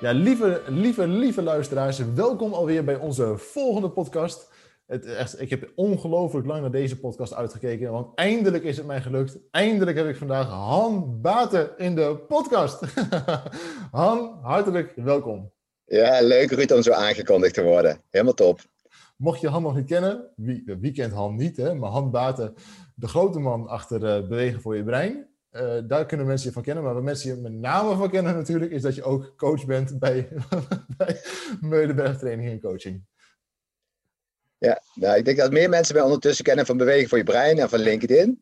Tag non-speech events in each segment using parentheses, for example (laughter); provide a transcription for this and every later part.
Ja, lieve, lieve, lieve luisteraars, welkom alweer bij onze volgende podcast. Het, echt, ik heb ongelooflijk lang naar deze podcast uitgekeken, want eindelijk is het mij gelukt. Eindelijk heb ik vandaag Han Baten in de podcast. (laughs) Han, hartelijk welkom. Ja, leuk Ruud om zo aangekondigd te worden. Helemaal top. Mocht je Han nog niet kennen, wie, wie kent Han niet, hè? maar Han Baten, de grote man achter uh, Bewegen voor je brein. Uh, daar kunnen mensen je van kennen. Maar wat mensen je met name van kennen natuurlijk, is dat je ook coach bent bij, (laughs) bij Meulenberg Training en Coaching. Ja, nou, ik denk dat meer mensen mij ondertussen kennen van Bewegen voor je Brein en van LinkedIn.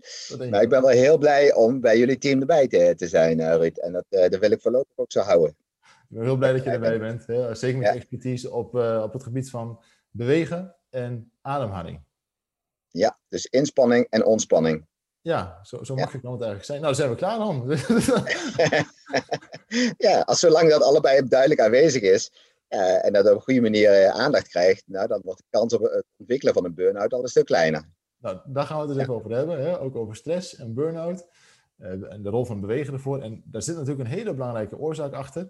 Maar ik ben wel heel blij om bij jullie team erbij te, te zijn, uh, Ruud. En dat, uh, dat wil ik voorlopig ook zo houden. Ik ben heel blij dat je erbij bent. Hè? Zeker met je expertise op, op het gebied van bewegen en ademhaling. Ja, dus inspanning en ontspanning. Ja, zo, zo makkelijk kan het eigenlijk zijn. Nou, zijn we klaar dan. (laughs) ja, als zolang dat allebei duidelijk aanwezig is uh, en dat op een goede manier uh, aandacht krijgt, nou, dan wordt de kans op het ontwikkelen van een burn-out al een stuk kleiner. Nou, daar gaan we het dus even over hebben. Hè? Ook over stress en burn-out. Uh, en de rol van bewegen ervoor. En daar zit natuurlijk een hele belangrijke oorzaak achter.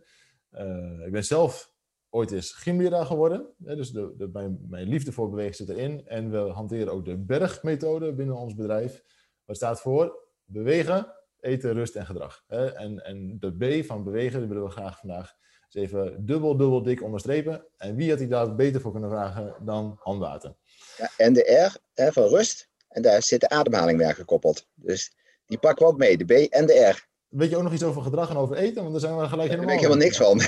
ik ben zelf ooit eens gymleraar geworden. Hè? Dus de, de, mijn, mijn liefde voor bewegen zit erin. En we hanteren ook de bergmethode binnen ons bedrijf. Wat staat voor? Bewegen, eten, rust en gedrag. En, en de B van bewegen, die willen we graag vandaag eens even dubbel, dubbel dik onderstrepen. En wie had ik daar beter voor kunnen vragen dan handwater? Ja, en de R van rust, en daar zit de ademhaling weer gekoppeld. Dus die pakken we ook mee, de B en de R. Weet je ook nog iets over gedrag en over eten? Want daar zijn we gelijk helemaal... Daar weet ik helemaal niks van.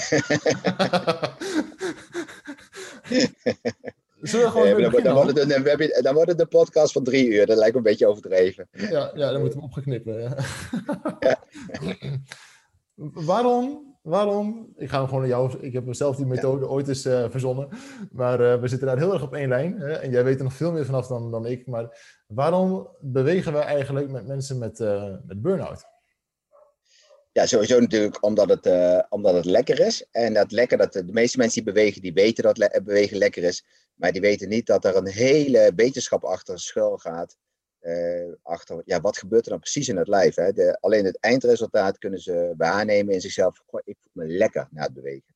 (laughs) (laughs) Zullen we gewoon dan, dan, wordt het een, dan wordt het een podcast van drie uur. Dat lijkt me een beetje overdreven. Ja, ja dan moeten we opgeknippen. Ja. ja. waarom, waarom, ik ga gewoon naar jou, ik heb zelf die methode ja. ooit eens uh, verzonnen, maar uh, we zitten daar heel erg op één lijn. Hè? En jij weet er nog veel meer vanaf dan, dan ik. Maar waarom bewegen we eigenlijk met mensen met, uh, met burn-out? Ja, sowieso natuurlijk omdat het, uh, omdat het lekker is. En dat lekker, dat de meeste mensen die bewegen, die weten dat le bewegen lekker is. Maar die weten niet dat er een hele wetenschap achter schuil gaat. Uh, achter, ja, wat gebeurt er dan precies in het lijf? Hè? De, alleen het eindresultaat kunnen ze waarnemen in zichzelf. Goh, ik voel me lekker na het bewegen.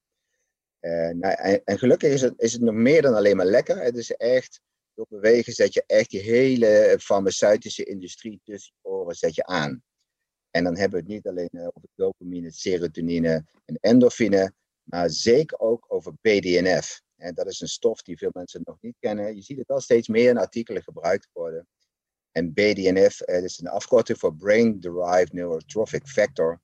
Uh, nou, en, gelukkig is het, is het nog meer dan alleen maar lekker. Het is echt, door bewegen zet je echt die hele farmaceutische industrie tussen je oren zet je aan. En dan hebben we het niet alleen uh, over dopamine, serotonine en endorfine, maar zeker ook over BDNF. En dat is een stof die veel mensen nog niet kennen. Je ziet het al steeds meer in artikelen gebruikt worden. En BDNF uh, is een afkorting voor Brain Derived Neurotrophic Factor.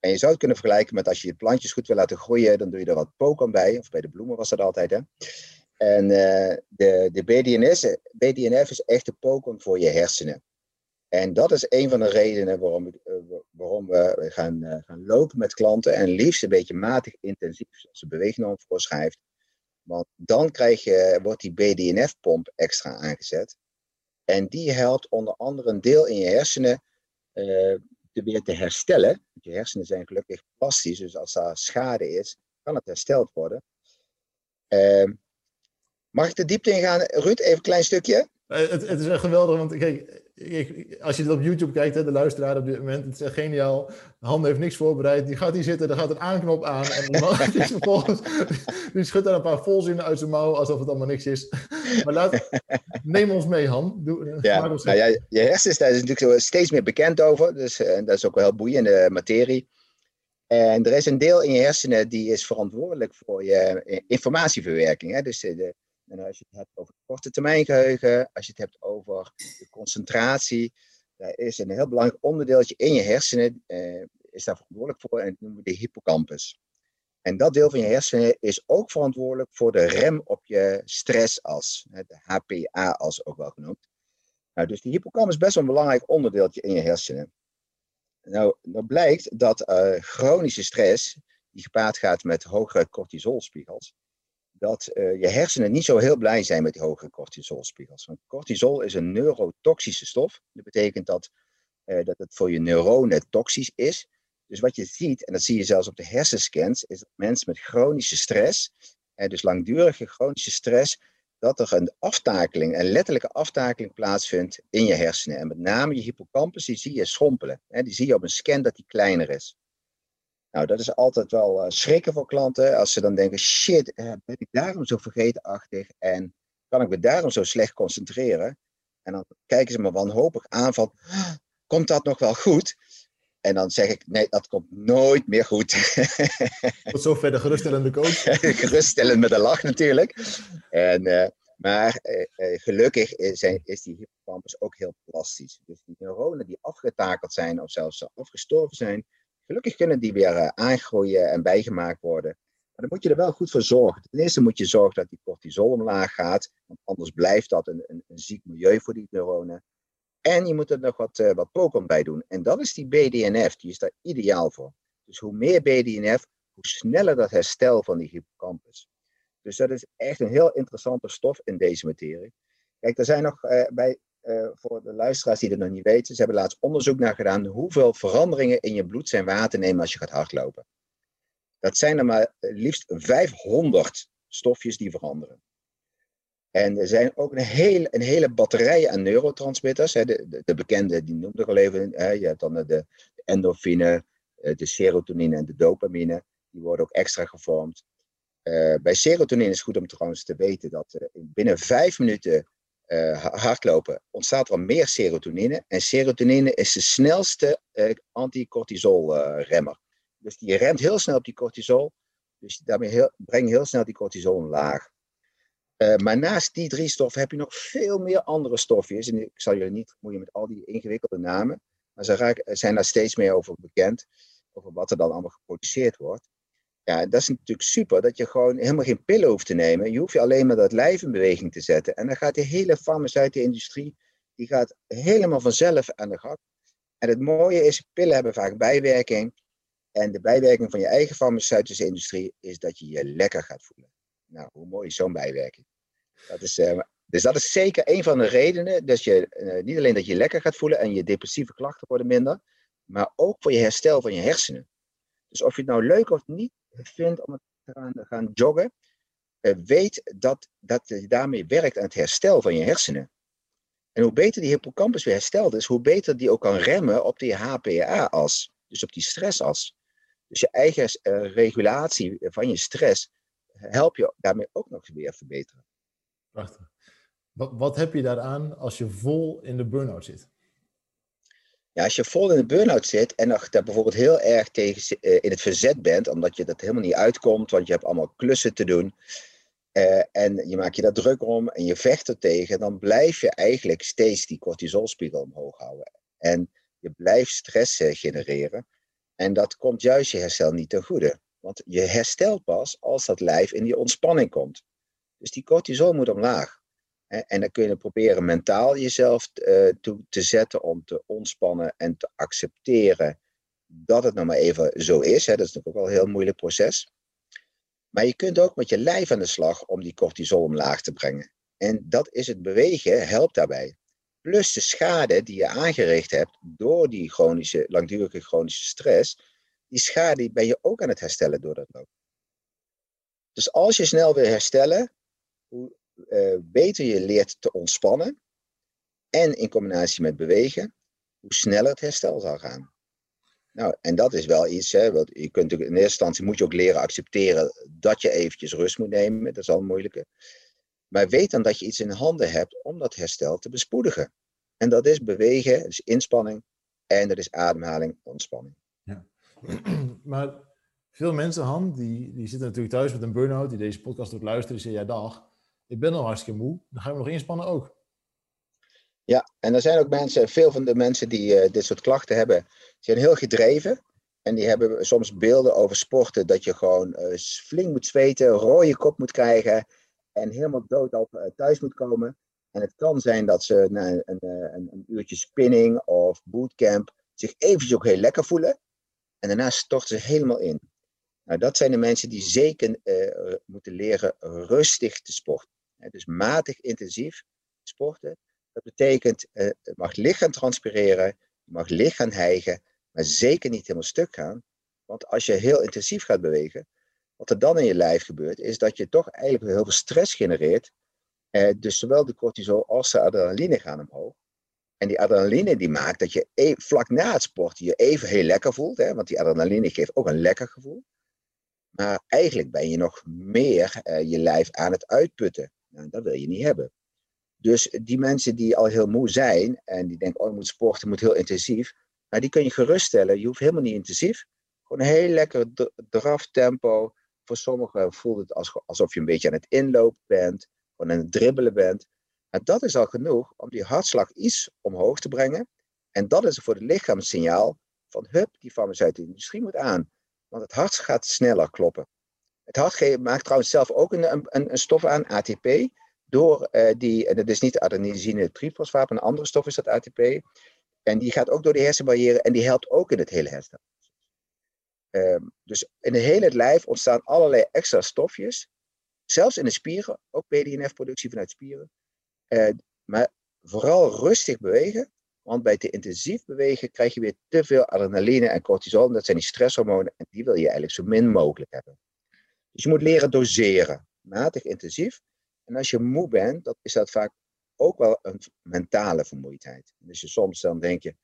En je zou het kunnen vergelijken met als je je plantjes goed wil laten groeien, dan doe je er wat pokon bij. Of bij de bloemen was dat altijd. Hè? En uh, de, de BDNF, BDNF is echt de pokon voor je hersenen. En dat is een van de redenen waarom, uh, waarom we gaan, gaan lopen met klanten. En liefst een beetje matig intensief, zoals de beweegnorm voorschrijft. Want dan krijg je, wordt die BDNF-pomp extra aangezet. En die helpt onder andere een deel in je hersenen te weer te herstellen. Je hersenen zijn gelukkig plastisch, dus als daar schade is, kan het hersteld worden. Uh, mag ik de diepte ingaan, Ruud? Even een klein stukje. Het, het is echt geweldig, want kijk, als je het op YouTube kijkt, hè, de luisteraar op dit moment, het is echt geniaal. Han heeft niks voorbereid. Die gaat hier zitten, er gaat een aanknop aan. En die, man, (laughs) die, vervolgens, die schudt daar een paar volzinnen uit zijn mouw, alsof het allemaal niks is. Maar laat, neem ons mee, Han. Doe, ja, nou ja, je hersens, daar is natuurlijk steeds meer bekend over. Dus uh, dat is ook wel heel boeiende materie. En er is een deel in je hersenen die is verantwoordelijk voor je informatieverwerking. Hè? Dus de, en als je het hebt over korte termijn geheugen, als je het hebt over de concentratie, daar is een heel belangrijk onderdeeltje in je hersenen, eh, is daar verantwoordelijk voor en dat noemen we de hippocampus. En dat deel van je hersenen is ook verantwoordelijk voor de rem op je stressas, de HPA-as ook wel genoemd. Nou, dus die hippocampus is best wel een belangrijk onderdeeltje in je hersenen. Nou, nou blijkt dat uh, chronische stress, die gepaard gaat met hogere cortisolspiegels, dat uh, je hersenen niet zo heel blij zijn met die hoge cortisolspiegels. Want cortisol is een neurotoxische stof. Dat betekent dat, uh, dat het voor je neuronen toxisch is. Dus wat je ziet, en dat zie je zelfs op de hersenscans, is dat mensen met chronische stress, en dus langdurige chronische stress, dat er een aftakeling, een letterlijke aftakeling plaatsvindt in je hersenen. En met name je hippocampus, die zie je schrompelen. Hè? Die zie je op een scan dat die kleiner is. Nou, dat is altijd wel uh, schrikken voor klanten. Als ze dan denken, shit, uh, ben ik daarom zo vergetenachtig en kan ik me daarom zo slecht concentreren? En dan kijken ze me wanhopig aan van, komt dat nog wel goed? En dan zeg ik, nee, dat komt nooit meer goed. (laughs) Tot zover de geruststellende coach. (laughs) Geruststellend met een lach natuurlijk. En, uh, maar uh, gelukkig is, is die hippocampus ook heel plastisch. Dus die neuronen die afgetakeld zijn of zelfs afgestorven zijn, gelukkig kunnen die weer aangroeien en bijgemaakt worden. Maar dan moet je er wel goed voor zorgen. Ten eerste moet je zorgen dat die cortisol omlaag gaat, want anders blijft dat een, een, een ziek milieu voor die neuronen. En je moet er nog wat, uh, wat Pokémon bij doen. En dat is die BDNF, die is daar ideaal voor. Dus hoe meer BDNF, hoe sneller dat herstel van die hippocampus. Dus dat is echt een heel interessante stof in deze materie. Kijk, er zijn nog uh, bij, uh, voor de luisteraars die het nog niet weten, ze hebben laatst onderzoek naar gedaan hoeveel veranderingen in je bloed zijn waar te nemen als je gaat hardlopen. Dat zijn er maar liefst 500 stofjes die veranderen. En er zijn ook een hele, een hele batterij aan neurotransmitters. Hè. De, de, de, bekende, die noemde ik al even. Hè. Je hebt dan de, endorfine, eh, de serotonine en de dopamine. Die worden ook extra gevormd. Bij serotonine is het goed om trouwens te weten dat binnen vijf minuten uh, hardlopen ontstaat er meer serotonine. En serotonine is de snelste anticortisol-remmer. dus die remt heel snel op die cortisol. Dus daarmee heel, breng je heel snel die cortisol omlaag. Uh, maar naast die drie stoffen heb je nog veel meer andere stofjes. En ik zal jullie niet moeien met al die ingewikkelde namen. Maar ze zijn daar steeds meer over bekend. Over wat er dan allemaal geproduceerd wordt. Ja, dat is natuurlijk super. Dat je gewoon helemaal geen pillen hoeft te nemen. Je hoeft je alleen maar dat lijf in beweging te zetten. En dan gaat de hele farmaceutische industrie. Die gaat helemaal vanzelf aan de gang. En het mooie is, pillen hebben vaak bijwerking. En de bijwerking van je eigen farmaceutische industrie is dat je je lekker gaat voelen. Nou, hoe mooi is zo'n bijwerking? Dat is, uh, dus dat is zeker een van de redenen. Dus je, uh, niet alleen dat je lekker gaat voelen en je depressieve klachten worden minder, maar ook voor je herstel van je hersenen. Dus of je het nou leuk of niet vindt om te gaan, joggen, uh, weet dat, dat je daarmee werkt aan het herstel van je hersenen. En hoe beter die hippocampus weer hersteld is, hoe beter die ook kan remmen op die HPA-as, dus op die stressas. Dus je eigen regulatie van je stress help je daarmee ook nog weer verbeteren. Prachtig. Wat heb je daaraan als je vol in de burn-out zit? Ja, als je vol in de burn-out zit en nog daar bijvoorbeeld heel erg tegen uh, in het verzet bent, omdat je dat helemaal niet uitkomt, want je hebt allemaal klussen te doen. Uh, en je maakt je daar druk om en je vecht er tegen, dan blijf je eigenlijk steeds die cortisolspiegel omhoog houden. En je blijft stress uh, genereren. En dat komt juist je herstel niet ten goede. Want je herstelt pas als dat lijf in die ontspanning komt. Dus die cortisol moet omlaag. En dan kun je proberen mentaal jezelf uh, toe te zetten om te ontspannen en te accepteren dat het nou maar even zo is. Dat is natuurlijk ook wel een heel moeilijk proces. Maar je kunt ook met je lijf aan de slag om die cortisol omlaag te brengen. En dat is het bewegen, helpt daarbij. Plus de schade die je aangericht hebt door die chronische, langdurige chronische stress, die schade ben je ook aan het herstellen door dat lopen. Dus als je snel wil herstellen, hoe uh, beter je leert te ontspannen en in combinatie met bewegen, hoe sneller het herstel zal gaan. Nou, en dat is wel iets, hè, want je kunt in eerste instantie moet je ook leren accepteren dat je eventjes rust moet nemen. Dat is al een moeilijke. Maar weet dan dat je iets in handen hebt om dat herstel te bespoedigen. En dat is bewegen, is inspanning en dat is ademhaling, ontspanning. (clears throat) maar veel mensen, Han, die, die zitten natuurlijk thuis met een burn-out, die deze podcast doet luisteren, die zeggen, ja dag, ik ben al hartstikke moe, dan gaan we nog inspannen ook. Ja, en er zijn ook mensen, veel van de mensen die uh, dit soort klachten hebben, zijn heel gedreven. En die hebben soms beelden over sporten dat je gewoon uh, flink moet zweten, rode kop moet krijgen en helemaal dood op uh, thuis moet komen. En het kan zijn dat ze na een, een, een, uurtje spinning of bootcamp zich eventjes ook heel lekker voelen. En daarna storten ze helemaal in. Nou, dat zijn de mensen die zeker moeten leren rustig te sporten. Dus matig intensief sporten. Dat betekent, uh, het mag licht gaan transpireren, je mag licht gaan hijgen, maar zeker niet helemaal stuk gaan. Want als je heel intensief gaat bewegen, wat er dan in je lijf gebeurt, is dat je toch eigenlijk heel veel stress genereert. Uh, dus zowel de cortisol als de adrenaline gaan omhoog. En die adrenaline die maakt dat je e vlak na het sporten je even heel lekker voelt. Hè? Want die adrenaline geeft ook een lekker gevoel. Maar eigenlijk ben je nog meer uh, je lijf aan het uitputten. Dat wil je niet hebben. Dus die mensen die al heel moe zijn en die denken, oh, moet sporten, moet heel intensief. Nou, die kun je geruststellen. Je hoeft helemaal niet intensief. Gewoon een heel lekker draftempo. Voor sommigen voelt het alsof je een beetje aan het inlopen bent. Gewoon aan het dribbelen bent. En dat is al genoeg om die hartslag iets omhoog te brengen. En dat is voor het lichaam signaal van, hup, die farmaceutische industrie moet aan. Want het hart gaat sneller kloppen. Het hart maakt trouwens zelf ook een, een, een stof aan, ATP. Door uh, die, en dat is niet adenosine trifosfaat, een andere stof is dat ATP. En die gaat ook door de hersenbarrière en die helpt ook in het hele herstel. Um, dus in het hele lijf ontstaan allerlei extra stofjes. Zelfs in de spieren, ook BDNF-productie vanuit spieren. Uh, maar vooral rustig bewegen. Want bij te intensief bewegen krijg je weer te veel adrenaline en cortisol. Dat zijn die stresshormonen en die wil je eigenlijk zo min mogelijk hebben. Dus je moet leren doseren. Matig intensief. En als je moe bent, dan is dat vaak ook wel een mentale vermoeidheid. Dus je soms dan denk je,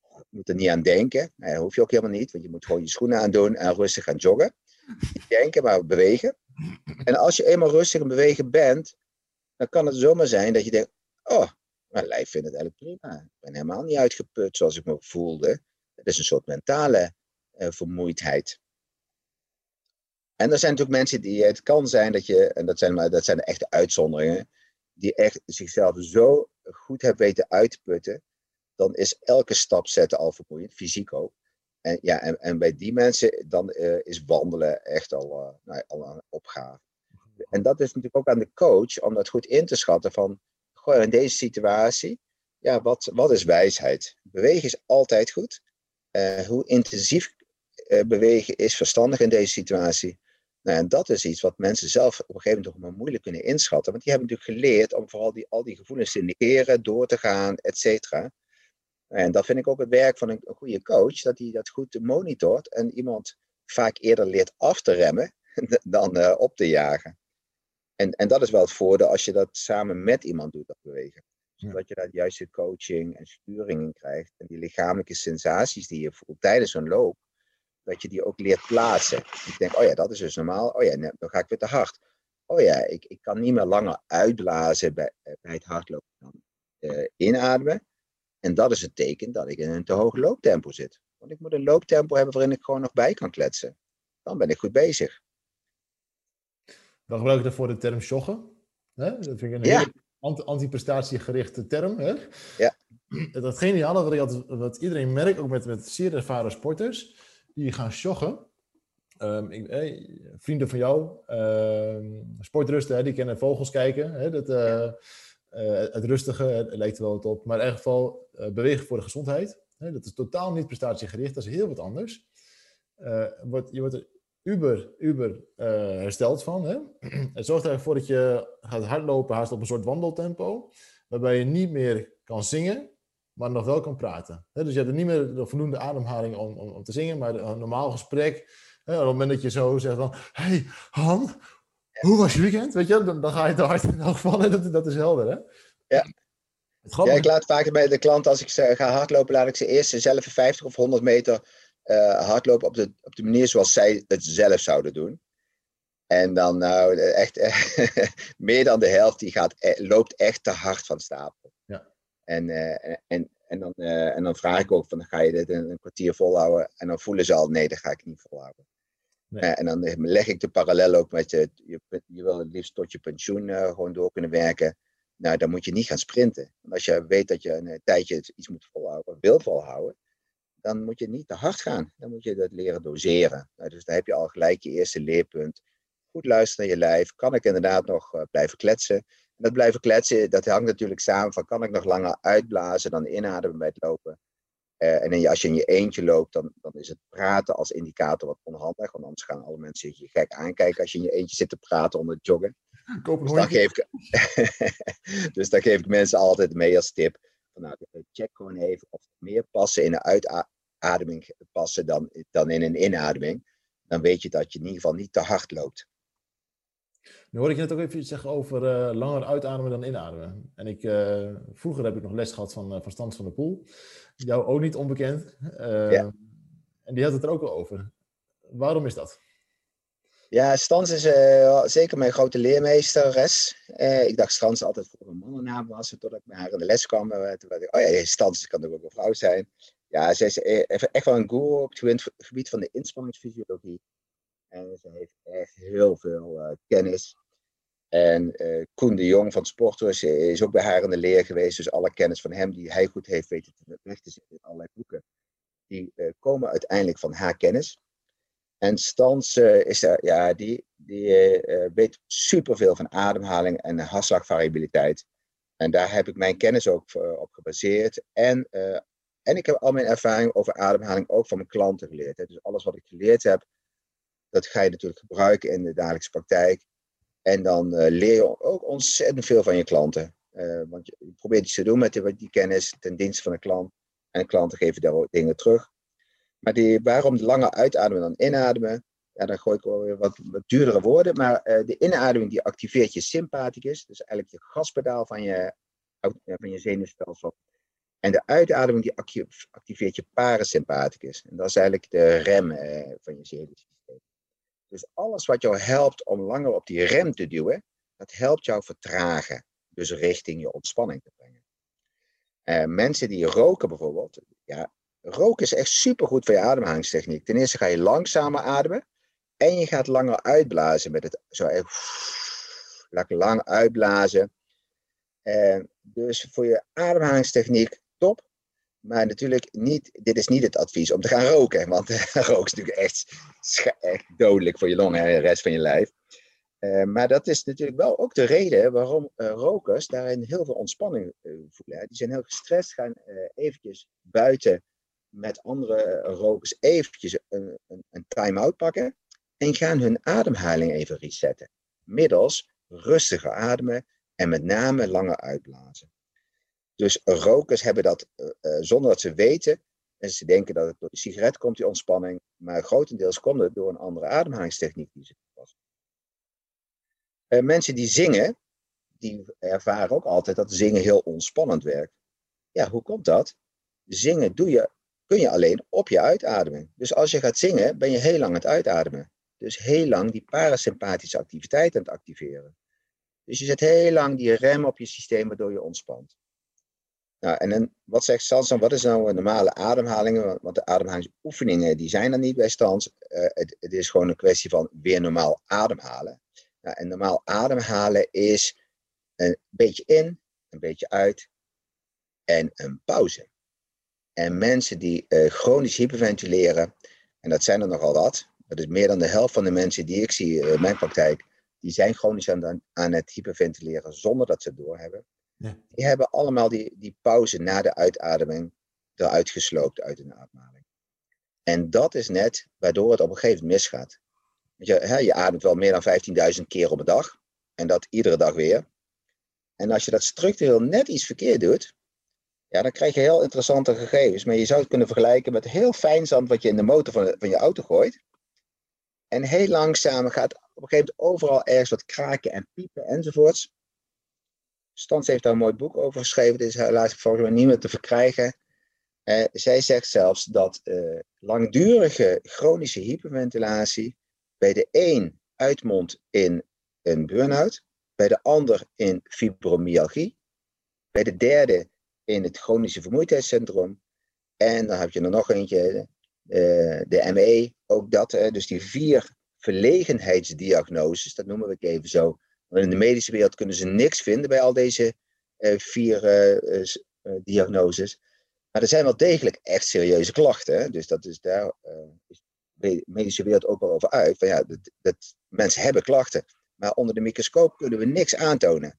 oh, ik moet er niet aan denken. Nou, dat hoef je ook helemaal niet, want je moet gewoon je schoenen aandoen en rustig gaan joggen. Denken, maar bewegen. En als je eenmaal rustig aan bewegen bent, dan kan het zomaar zijn dat je denkt, oh, mijn lijf vindt het eigenlijk prima. Ik ben helemaal niet uitgeput zoals ik me voelde. Het is een soort mentale uh, vermoeidheid. En er zijn natuurlijk mensen die, het kan zijn dat je, en dat zijn, maar, dat zijn de echte uitzonderingen, die echt zichzelf zo goed hebben weten uitputten, dan is elke stap zetten al vermoeiend, fysiek ook. En, ja, en, en bij die mensen, dan uh, is wandelen echt al, uh, nou, al een opgave. En dat is natuurlijk ook aan de coach om dat goed in te schatten van, goh, in deze situatie, ja, wat, wat is wijsheid? Bewegen is altijd goed. Uh, hoe intensief bewegen is verstandig in deze situatie. Nou, en dat is iets wat mensen zelf op een gegeven moment toch maar moeilijk kunnen inschatten. Want die hebben natuurlijk geleerd om vooral die, al die gevoelens te negeren, door te gaan, et cetera. En dat vind ik ook het werk van een, een goede coach, dat hij dat goed monitort en iemand vaak eerder leert af te remmen (laughs) dan uh, op te jagen. En, en dat is wel het voordeel als je dat samen met iemand doet, dat bewegen. Zodat je daar de juiste coaching en sturing in krijgt. En die lichamelijke sensaties die je voelt tijdens een loop, dat je die ook leert plaatsen. Ik denk, oh ja, dat is dus normaal. Oh ja, dan ga ik weer te hard. Oh ja, ik, ik kan niet meer langer uitblazen bij, eh, bij het hardlopen dan uh, inademen. En dat is het teken dat ik in een te hoog looptempo zit. Want ik moet een looptempo hebben waarin ik gewoon nog bij kan kletsen. Dan ben ik goed bezig. Dan gebruik ik daarvoor de term joggen. Dat vind ik een ja. hele anti-prestatiegerichte term. Hè? Ja. Dat geniale wat, wat iedereen merkt, ook met, met zeer ervaren sporters, die gaan joggen. Um, ik, vrienden van jou, uh, sportrusten, hè, die kennen vogels kijken. Hè, dat, uh, uh, het rustige, het lijkt er wel wat op. Maar in ieder geval uh, bewegen voor de gezondheid. Hè, dat is totaal niet prestatiegericht, dat is heel wat anders. Wordt, je wordt er uber, uber hersteld van. Hè? (clears throat) Het zorgt ervoor dat je gaat hardlopen, haast op een soort wandeltempo. Waarbij je niet meer kan zingen, maar nog wel kan praten. dus je hebt er niet meer de voldoende ademhaling om, om, om te zingen, maar een normaal gesprek. op het moment dat je zo zegt van, hey Han, hoe was je weekend? Weet je, dan, dan ga je te hard in elk geval. Dat, dat is helder, hè? Ja. Ja, ik laat vaak bij de klant, als ik ze ga hardlopen, laat ik ze eerst zelf 50 of 100 meter uh, hardlopen op de, op de manier zoals zij het zelf zouden doen. En dan nou, echt (laughs) meer dan de helft, die gaat, e-, loopt echt te hard van stapel. En, uh, en, en, dan, uh, en dan vraag ik ook van, ga je dit een, een, kwartier volhouden? En dan voelen ze al, nee, dat ga ik niet volhouden. Nee. Uh, en dan leg ik de parallel ook met, je, je, je wil het liefst tot je pensioen gewoon door kunnen werken. Nou, dan moet je niet gaan sprinten. Want als je weet dat je een tijdje iets moet volhouden, wil volhouden, dan moet je niet te hard gaan. Dan moet je dat leren doseren. Nou, dus dan heb je al gelijk je eerste leerpunt. Goed luisteren naar je lijf. Kan ik inderdaad nog blijven kletsen? Dat blijven kletsen, dat hangt natuurlijk samen van kan ik nog langer uitblazen dan inademen bij het lopen. Uh, en als je in je eentje loopt, dan, dan is het praten als indicator wat onhandig. Want anders gaan alle mensen je gek aankijken als je in je eentje zit te praten onder het joggen. Koop Dus dan, geef ik, (laughs) dus dan geef ik mensen altijd mee als tip. Van, nou, check gewoon even of er meer passen in een uitademing passen dan, dan in een inademing. Dan weet je dat je in ieder geval niet te hard loopt. Nu hoorde ik je net ook even iets zeggen over uh, langer uitademen dan inademen. En ik, uh, vroeger heb ik nog les gehad van, uh, van Stans van der Poel. Jou ook niet onbekend. Ja. En die had het er ook al over. Waarom is dat? Ja, Stans is zeker mijn grote leermeesteres. ik dacht Stans altijd voor een mannennaam was, totdat ik bij haar in de les kwam. toen dacht ik, oh ja, Stans kan ook een vrouw zijn. Ja, ze is echt wel een guru op het gebied van de inspanningsfysiologie. En ze heeft echt heel veel uh, kennis. En uh, Koen de Jong van Sporters is ook bij haar in de leer geweest. Dus alle kennis van hem die hij goed heeft weten te weg te zetten in allerlei boeken. Die komen uiteindelijk van haar kennis. En Stans is er, ja, die, die weet superveel van ademhaling en hartslagvariabiliteit. En daar heb ik mijn kennis ook op gebaseerd. En, en ik heb al mijn ervaring over ademhaling ook van mijn klanten geleerd. Hè. Dus alles wat ik geleerd heb, dat ga je natuurlijk gebruiken in de dagelijkse praktijk. En dan uh, leer je ook ontzettend veel van je klanten. Uh, want je, probeert iets te doen met die, die, kennis ten dienste van de klant. En de klanten geven daar ook dingen terug. Maar die, waarom langer uitademen dan inademen? Ja, dan gooi ik wel weer wat, duurdere woorden. Maar uh, de inademing die activeert je sympathicus. Dus eigenlijk je gaspedaal van je, van je zenuwstelsel. En de uitademing die activeert je parasympathicus. En dat is eigenlijk de rem van je zenuwstelsel. Dus alles wat jou helpt om langer op die rem te duwen, dat helpt jou vertragen. Dus richting je ontspanning te brengen. Uh, mensen die roken bijvoorbeeld, ja, roken is echt supergoed voor je ademhalingstechniek. Ten eerste ga je langzamer ademen en je gaat langer uitblazen met het zo even lekker lang uitblazen. Uh, dus voor je ademhalingstechniek top. Maar natuurlijk niet, dit is niet het advies om te gaan roken. Want (laughs) roken is natuurlijk echt, echt dodelijk voor je longen en de rest van je lijf. Uh, maar dat is natuurlijk wel ook de reden waarom uh, rokers daarin heel veel ontspanning voelen. Die zijn heel gestrest, gaan eventjes buiten met andere rokers eventjes een, een, een time-out pakken. En gaan hun ademhaling even resetten. Middels rustiger ademen en met name langer uitblazen. Dus rokers hebben dat uh, zonder dat ze weten. En ze denken dat het door de sigaret komt, die ontspanning. Maar grotendeels komt het door een andere ademhalingstechniek die ze toepassen. Uh, mensen die zingen, die ervaren ook altijd dat zingen heel ontspannend werkt. Ja, hoe komt dat? Zingen doe je, kun je alleen op je uitademing. Dus als je gaat zingen, ben je heel lang aan het uitademen. Dus heel lang die parasympathische activiteit aan het activeren. Dus je zet heel lang die rem op je systeem waardoor je ontspant. Nou, en dan, wat zegt Stans dan? Wat is nou een normale ademhaling? Want de ademhalingsoefeningen die zijn er niet bij Stans. Uh, het, het, is gewoon een kwestie van weer normaal ademhalen. Nou, en normaal ademhalen is een beetje in, een beetje uit en een pauze. En mensen die uh, chronisch hyperventileren, en dat zijn er nogal wat, dat is meer dan de helft van de mensen die ik zie in mijn praktijk, die zijn chronisch aan, aan het hyperventileren zonder dat ze het doorhebben. Ja. Die hebben allemaal die, die pauze na de uitademing eruit gesloopt uit hun ademhaling. En dat is net waardoor het op een gegeven moment misgaat. Je, hè, je ademt wel meer dan 15.000 keer op een dag. En dat iedere dag weer. En als je dat structureel net iets verkeerd doet, ja, dan krijg je heel interessante gegevens. Maar je zou het kunnen vergelijken met heel fijn zand wat je in de motor van, van je auto gooit. En heel langzaam gaat op een gegeven moment overal ergens wat kraken en piepen enzovoorts. Stans heeft daar een mooi boek over geschreven. Dit is helaas volgens mij niet meer te verkrijgen. Uh, zij zegt zelfs dat uh, langdurige chronische hyperventilatie bij de een uitmondt in een burn-out, bij de ander in fibromyalgie, bij de derde in het chronische vermoeidheidssyndroom. En dan heb je er nog eentje, uh, de ME, ook dat. dus die vier verlegenheidsdiagnoses, dat noemen we even zo, in de medische wereld kunnen ze niks vinden bij al deze uh, vier uh, uh, diagnoses. Maar er zijn wel degelijk echt serieuze klachten. Dus dat is daar is de medische wereld ook wel over uit. Van ja, dat, dat, mensen hebben klachten. Maar onder de microscoop kunnen we niks aantonen.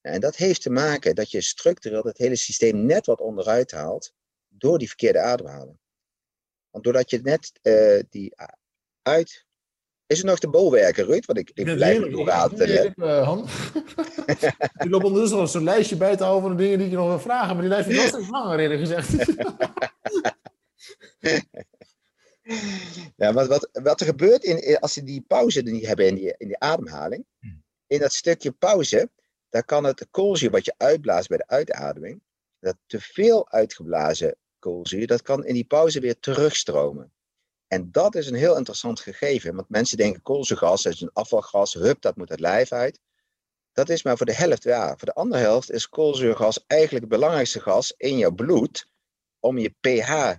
En dat heeft te maken dat je structureel het hele systeem net wat onderuit haalt. door die verkeerde ademhaling. Want doordat je net die uit. Is het nog de bolwerken, Ruud? Want ik, ik blijf het. Uh, Han. (laughs) ik loop ondertussen nog zo'n lijstje bij te houden van de dingen die ik nog wil vragen. Maar die lijst is nog steeds langer, eerlijk gezegd. (laughs) ja, wat, wat, wat er gebeurt in, als je die pauze niet hebben in die, in die ademhaling. Hmm. In dat stukje pauze, daar kan het koolzuur wat je uitblaast bij de uitademing. Dat te veel uitgeblazen koolzuur, dat kan in die pauze weer terugstromen. En dat is een heel interessant gegeven, want mensen denken koolzuurgas is een afvalgas, hup, dat moet het lijf uit. Dat is maar voor de helft waar. Voor de andere helft is koolzuurgas eigenlijk het belangrijkste gas in jouw bloed om je pH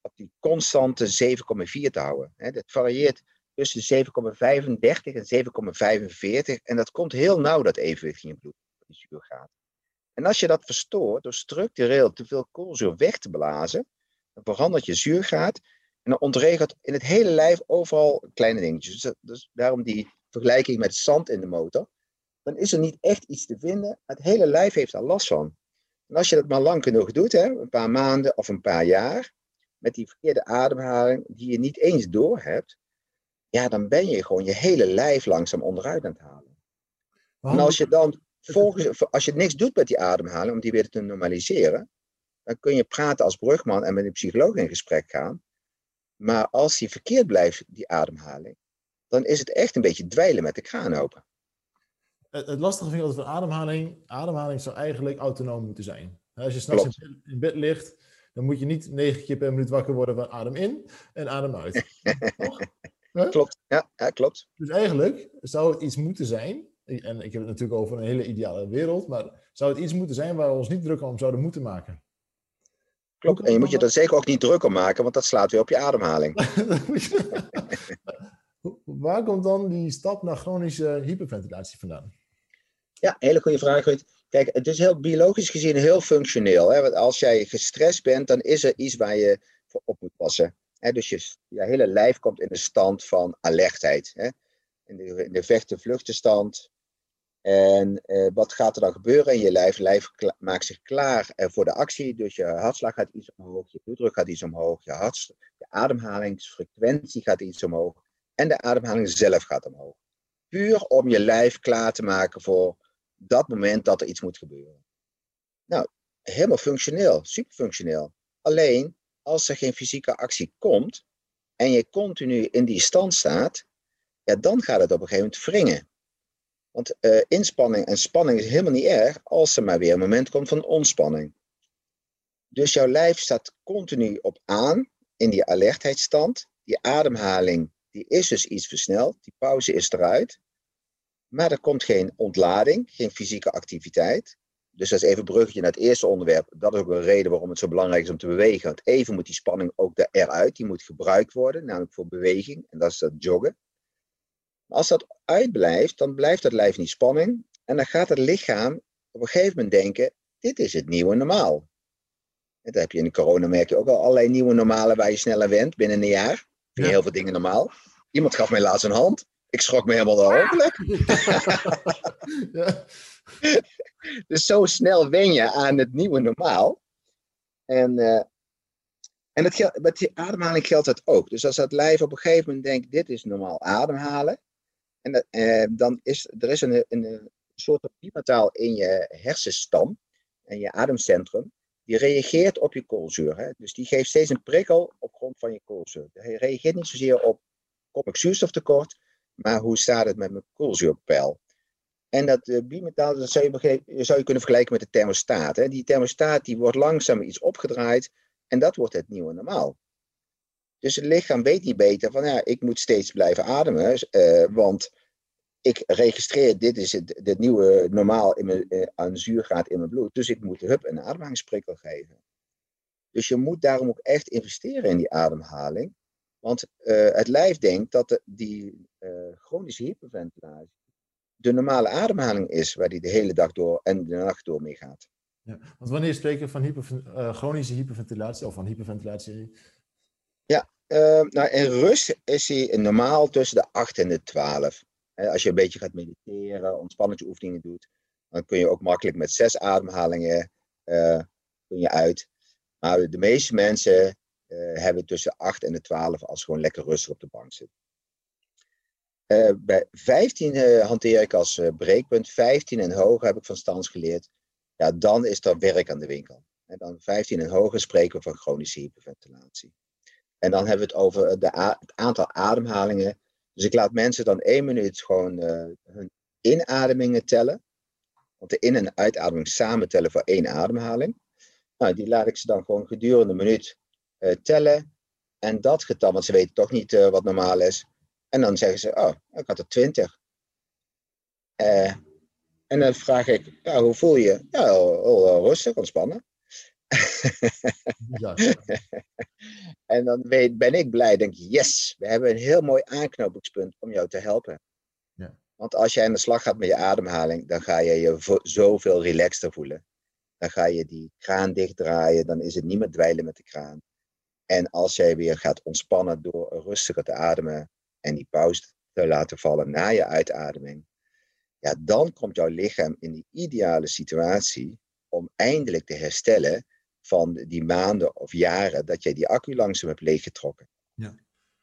op die constante 7,4 te houden. Dat varieert tussen 7,35 en 7,45 en dat komt heel nauw, dat evenwicht in je bloed, die zuurgraad. En als je dat verstoort door structureel te veel koolzuur weg te blazen, dan verandert je zuurgraad en dan ontregelt in het hele lijf overal kleine dingetjes. Dus, dus, daarom die vergelijking met zand in de motor. Dan is er niet echt iets te vinden. Het hele lijf heeft daar last van. En als je dat maar lang genoeg doet, hè, een paar maanden of een paar jaar, met die verkeerde ademhaling die je niet eens door hebt, ja, dan ben je gewoon je hele lijf langzaam onderuit aan het halen. En als je dan (laughs) volgens, als je niks doet met die ademhaling, om die weer te normaliseren, dan kun je praten als brugman en met een psycholoog in gesprek gaan. Maar als die verkeerd blijft, die ademhaling, dan is het echt een beetje dweilen met de kraan open. Het, het lastige vind ik altijd van ademhaling. Ademhaling zou eigenlijk autonoom moeten zijn. Als je s'nachts in, in bed ligt, dan moet je niet negen keer per minuut wakker worden van adem in en adem uit. (laughs) Klopt, ja, ja, klopt. Dus eigenlijk zou het iets moeten zijn, en ik heb het natuurlijk over een hele ideale wereld, maar zou het iets moeten zijn waar we ons niet druk om zouden moeten maken? Klopt, en je moet je er zeker ook niet druk om maken, want dat slaat weer op je ademhaling. (laughs) waar komt dan die stap naar chronische hyperventilatie vandaan? Ja, hele goede vraag. Kijk, het is heel biologisch gezien heel functioneel. Hè? Want als jij gestrest bent, dan is er iets waar je voor op moet passen. Hè? Dus je, je hele lijf komt in een stand van alertheid. Hè? In, de, in de vechten-vluchtenstand. En eh, wat gaat er dan gebeuren in je lijf? Lijf maakt zich klaar eh, voor de actie. Dus je hartslag gaat iets omhoog, je bloeddruk gaat iets omhoog, je, hart, je ademhalingsfrequentie gaat iets omhoog. En de ademhaling zelf gaat omhoog. Puur om je lijf klaar te maken voor dat moment dat er iets moet gebeuren. Nou, helemaal functioneel, super functioneel. Alleen als er geen fysieke actie komt en je continu in die stand staat, ja, dan gaat het op een gegeven moment wringen. Want uh, inspanning en spanning is helemaal niet erg als er maar weer een moment komt van ontspanning. Dus jouw lijf staat continu op aan in die alertheidsstand. Die ademhaling die is dus iets versneld. Die pauze is eruit. Maar er komt geen ontlading, geen fysieke activiteit. Dus dat is even een bruggetje naar het eerste onderwerp. Dat is ook een reden waarom het zo belangrijk is om te bewegen. Want even moet die spanning ook eruit. Die moet gebruikt worden, namelijk voor beweging. En dat is dat joggen. Maar als dat uitblijft, dan blijft het lijf niet spanning. En dan gaat het lichaam op een gegeven moment denken, dit is het nieuwe normaal. Dan heb je in de corona merk je ook al allerlei nieuwe normalen waar je sneller went binnen een jaar. Vind je heel veel dingen normaal. Iemand gaf mij laatst een hand. Ik schrok me helemaal de (laughs) ja. dus zo snel wen je aan het nieuwe normaal. En, uh, en het met die ademhaling geldt dat ook. Dus als het lijf op een gegeven moment denkt, dit is normaal ademhalen. En uh, dan is er is een, een, soort bimetaal in je hersenstam en je ademcentrum. Die reageert op je koolzuur. Hè? Dus die geeft steeds een prikkel op grond van je koolzuur. Hij reageert niet zozeer op kom ik zuurstoftekort, maar hoe staat het met mijn koolzuurpeil? En dat uh, bimetaal dat zou, je, zou je kunnen vergelijken met de thermostaat. Hè? Die thermostaat die wordt langzaam iets opgedraaid en dat wordt het nieuwe normaal. Dus het lichaam weet niet beter van ja, ik moet steeds blijven ademen, uh, want ik registreer dit is het, nieuwe normaal in mijn, uh, aan zuurgraad in mijn bloed. Dus ik moet hup een ademhalingsprikkel geven. Dus je moet daarom ook echt investeren in die ademhaling. Want uh, het lijf denkt dat die chronische hyperventilatie de normale ademhaling is waar die de hele dag door en de nacht door mee gaat. Ja, want wanneer spreken we van chronische hyperventilatie of van hyperventilatie? Ja, nou in rust is hij normaal tussen de 8 en de 12. als je een beetje gaat mediteren, ontspanningsoefeningen doet, dan kun je ook makkelijk met zes ademhalingen kun je uit. Maar de meeste mensen uh, hebben tussen 8 en de 12 als gewoon lekker rustig op de bank zitten. Uh, bij 15 uh, hanteer ik als breekpunt. 15 en hoger heb ik van Stans geleerd. Ja, dan is er werk aan de winkel. En dan 15 en hoger spreken we van chronische hyperventilatie. En dan hebben we het over de het aantal ademhalingen. Dus ik laat mensen dan één minuut gewoon hun inademingen tellen. Want de in- en uitademing samen tellen voor één ademhaling. Nou, die laat ik ze dan gewoon gedurende een minuut uh, tellen. En dat getal, want ze weten toch niet uh, wat normaal is. En dan zeggen ze, oh, ik had er twintig. En dan vraag ik, ja, hoe voel je? Ja, heel rustig, ontspannen. (laughs) Ja. (laughs) en dan weet, ben ik blij, denk ik, yes, we hebben een heel mooi aanknopingspunt om jou te helpen. Ja. Want als jij aan de slag gaat met je ademhaling, dan ga je je zoveel relaxter voelen. Dan ga je die kraan dichtdraaien, dan is het niet meer dweilen met de kraan. En als jij weer gaat ontspannen door rustiger te ademen en die pauze te laten vallen na je uitademing, ja, dan komt jouw lichaam in die ideale situatie om eindelijk te herstellen van die maanden of jaren dat jij die accu langzaam hebt leeggetrokken. Ja.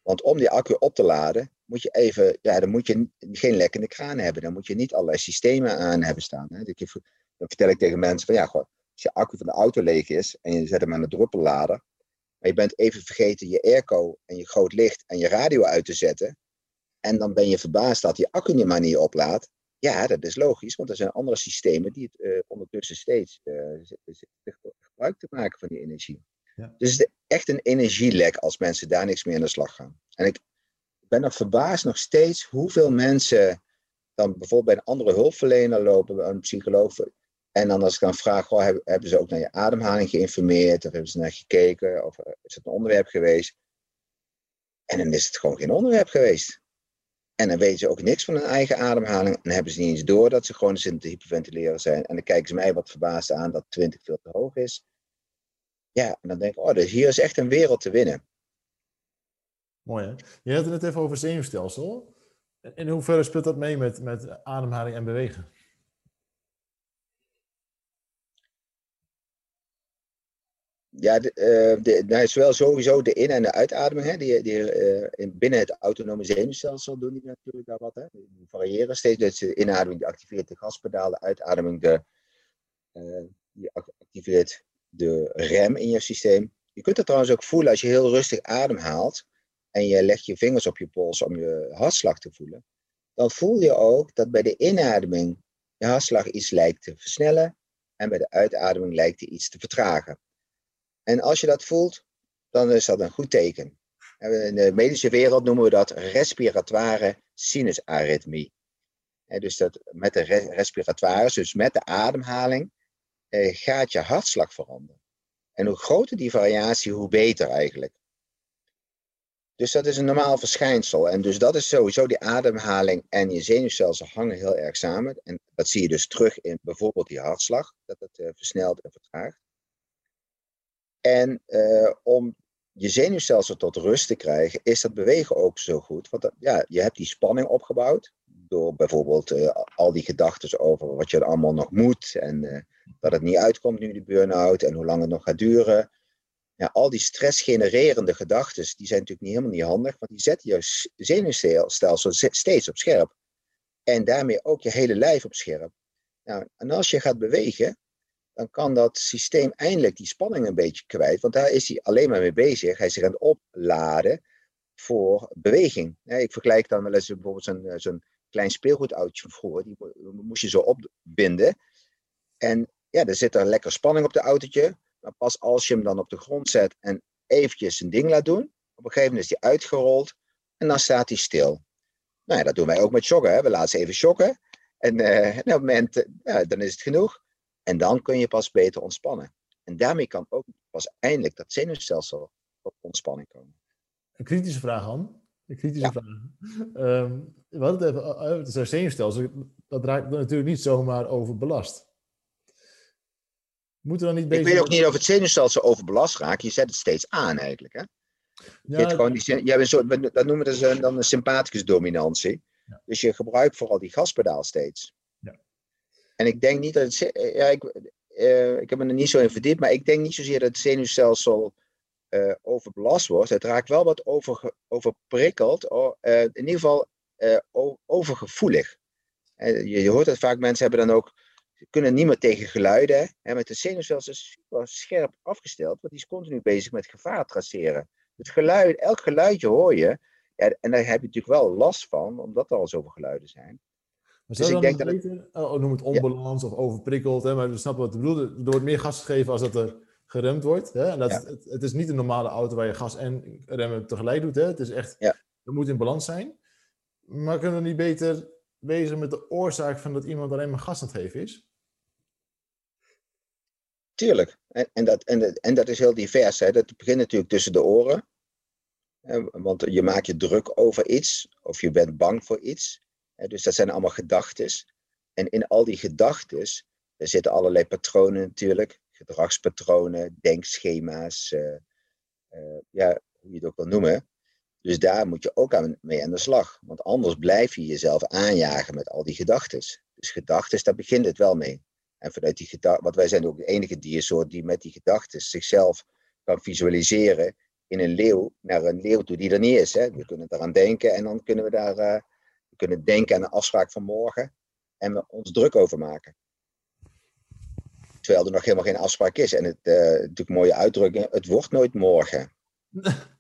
Want om die accu op te laden, moet je even, ja, dan moet je geen lekkende kraan hebben. Dan moet je niet allerlei systemen aan hebben staan. Hè. Dan vertel ik tegen mensen van ja, goh, als je accu van de auto leeg is en je zet hem aan de druppellader, maar je bent even vergeten je airco en je groot licht en je radio uit te zetten. En dan ben je verbaasd dat die accu niet maar niet oplaadt. Ja, dat is logisch, want er zijn andere systemen die het uh, ondertussen steeds uh, gebruik te maken van die energie. Ja. Dus het is echt een energielek als mensen daar niks meer aan de slag gaan. En ik ben nog verbaasd nog steeds hoeveel mensen dan bijvoorbeeld bij een andere hulpverlener lopen, bij een psycholoog. En dan als ik dan vraag, goh, hebben, hebben ze ook naar je ademhaling geïnformeerd? Of hebben ze naar gekeken? Of eh, is het een onderwerp geweest? En dan is het gewoon geen onderwerp geweest. En dan weten ze ook niks van hun eigen ademhaling. En hebben ze niet eens door dat ze gewoon zitten te hyperventileren zijn. En dan kijken ze mij wat verbaasd aan dat 20 veel te hoog is. Ja, en dan denk ik, oh, dus hier is echt een wereld te winnen. Mooi hè? Je had het net even over zenuwstelsel. In hoeverre speelt dat mee met, met ademhaling en bewegen? Ja, de, uh, de, nou is wel sowieso de in- en de uitademing. Hè, die, die, uh, binnen het autonome zenuwstelsel doen die natuurlijk daar wat. Hè. Die variëren steeds. Dus de inademing die activeert de gaspedaal, de uitademing de, uh, die activeert de rem in je systeem. Je kunt het trouwens ook voelen als je heel rustig ademhaalt en je legt je vingers op je pols om je hartslag te voelen. Dan voel je ook dat bij de inademing je hartslag iets lijkt te versnellen en bij de uitademing lijkt hij iets te vertragen. En als je dat voelt, dan is dat een goed teken. In de medische wereld noemen we dat respiratoire sinusarythmie. Dus dat met de respiratoire, dus met de ademhaling, eh, gaat je hartslag veranderen. En hoe groter die variatie, hoe beter eigenlijk. Dus dat is een normaal verschijnsel. En dus dat is sowieso die ademhaling en je zenuwstelsel hangen heel erg samen. En dat zie je dus terug in bijvoorbeeld die hartslag, dat het uh, versnelt en vertraagt. En uh, om je zenuwstelsel tot rust te krijgen, is dat bewegen ook zo goed. Want dat, ja, je hebt die spanning opgebouwd door bijvoorbeeld uh, al die gedachten over wat je allemaal nog moet en dat het niet uitkomt nu, die burn-out en hoe lang het nog gaat duren. Ja, al die stressgenererende gedachten, die zijn natuurlijk niet helemaal niet handig, want die zetten je zenuwstelsel steeds op scherp. En daarmee ook je hele lijf op scherp. Nou, en als je gaat bewegen, dan kan dat systeem eindelijk die spanning een beetje kwijt. Want daar is hij alleen maar mee bezig. Hij is zich aan het opladen voor beweging. Ik vergelijk dan wel eens bijvoorbeeld zo'n zo'n klein speelgoedautootje van vroeger. Die moest je zo opbinden. En ja, er zit er lekker spanning op de autootje. Maar pas als je hem dan op de grond zet en eventjes zijn ding laat doen. Op een gegeven moment is hij uitgerold. En dan staat hij stil. Nou ja, dat doen wij ook met joggen. Hè? We laten ze even joggen. En uh, op het moment, uh, dan is het genoeg. En dan kun je pas beter ontspannen. En daarmee kan ook pas eindelijk dat zenuwstelsel tot ontspanning komen. Een kritische vraag, Han. Een kritische vraag. Um, we hadden het even over het zenuwstelsel. Dat raakt natuurlijk niet zomaar overbelast. Moeten we dan niet bezig... Ik weet ook niet of het zenuwstelsel overbelast raakt. Je zet het steeds aan eigenlijk. Hè? Ja, je gewoon die, je hebt een soort, dat noemen we dus een, dan een sympathicus dominantie. Ja. Dus je gebruikt vooral die gaspedaal steeds. En ik denk niet dat het. Ja, ik, eh, ik heb me er niet zo in verdiept, maar ik denk niet zozeer dat het zenuwstelsel uh, overbelast wordt. Het raakt wel wat over, overprikkeld, in ieder geval overgevoelig. Je, je, hoort het vaak, mensen hebben dan ook, kunnen niet meer tegen geluiden. Hè, met het zenuwstelsel is super scherp afgesteld, want die is continu bezig met gevaar traceren. Het geluid, elk geluidje hoor je, en daar heb je natuurlijk wel last van, omdat er al zoveel geluiden zijn. Maar dus ik denk dat het... oh, noem het onbalans of overprikkeld, hè, maar we snappen wat ik bedoel. Er wordt meer gas gegeven als dat er geremd wordt. Hè? En dat, het, het, is niet een normale auto waar je gas en remmen tegelijk doet. Hè? Het is echt, ja. het moet in balans zijn. Maar kunnen we niet beter bezig met de oorzaak van dat iemand alleen maar gas aan het geven is? Tuurlijk. En, en, dat, en, en dat is heel divers. Hè? Dat begint natuurlijk tussen de oren. Want je maakt je druk over iets, of je bent bang voor iets. Dus dat zijn allemaal gedachten. En in al die gedachten zitten allerlei patronen natuurlijk. Gedragspatronen, denkschema's, uh, uh, ja, hoe je het ook wil noemen. Dus daar moet je ook aan, mee aan de slag. Want anders blijf je jezelf aanjagen met al die gedachten. Dus gedachten, daar begint het wel mee. En vanuit die gedachten, want wij zijn ook de enige diersoort die met die gedachten zichzelf kan visualiseren in een leeuw naar een leeuw toe die er niet is. Hè. We kunnen eraan denken en dan kunnen we daar we kunnen denken aan de afspraak van morgen en we ons druk over maken. Terwijl er nog helemaal geen afspraak is. En het uh, natuurlijk mooie uitdrukking, het wordt nooit morgen. (laughs)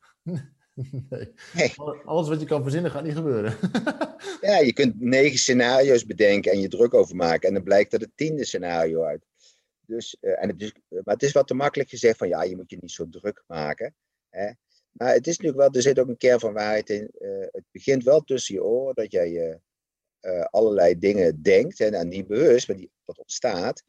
Nee. nee. Alles wat je kan verzinnen gaat niet gebeuren. (laughs) ja, je kunt negen scenario's bedenken en je druk over maken. En dan blijkt er het tiende scenario uit. Dus, uh, en het is, maar het is wat te makkelijk gezegd van ja, je moet je niet zo druk maken. Hè? Maar het is natuurlijk wel, er zit ook een kern van waarheid in. Uh, het begint wel tussen je oren dat jij uh, allerlei dingen denkt en, en niet bewust, maar die, dat ontstaat.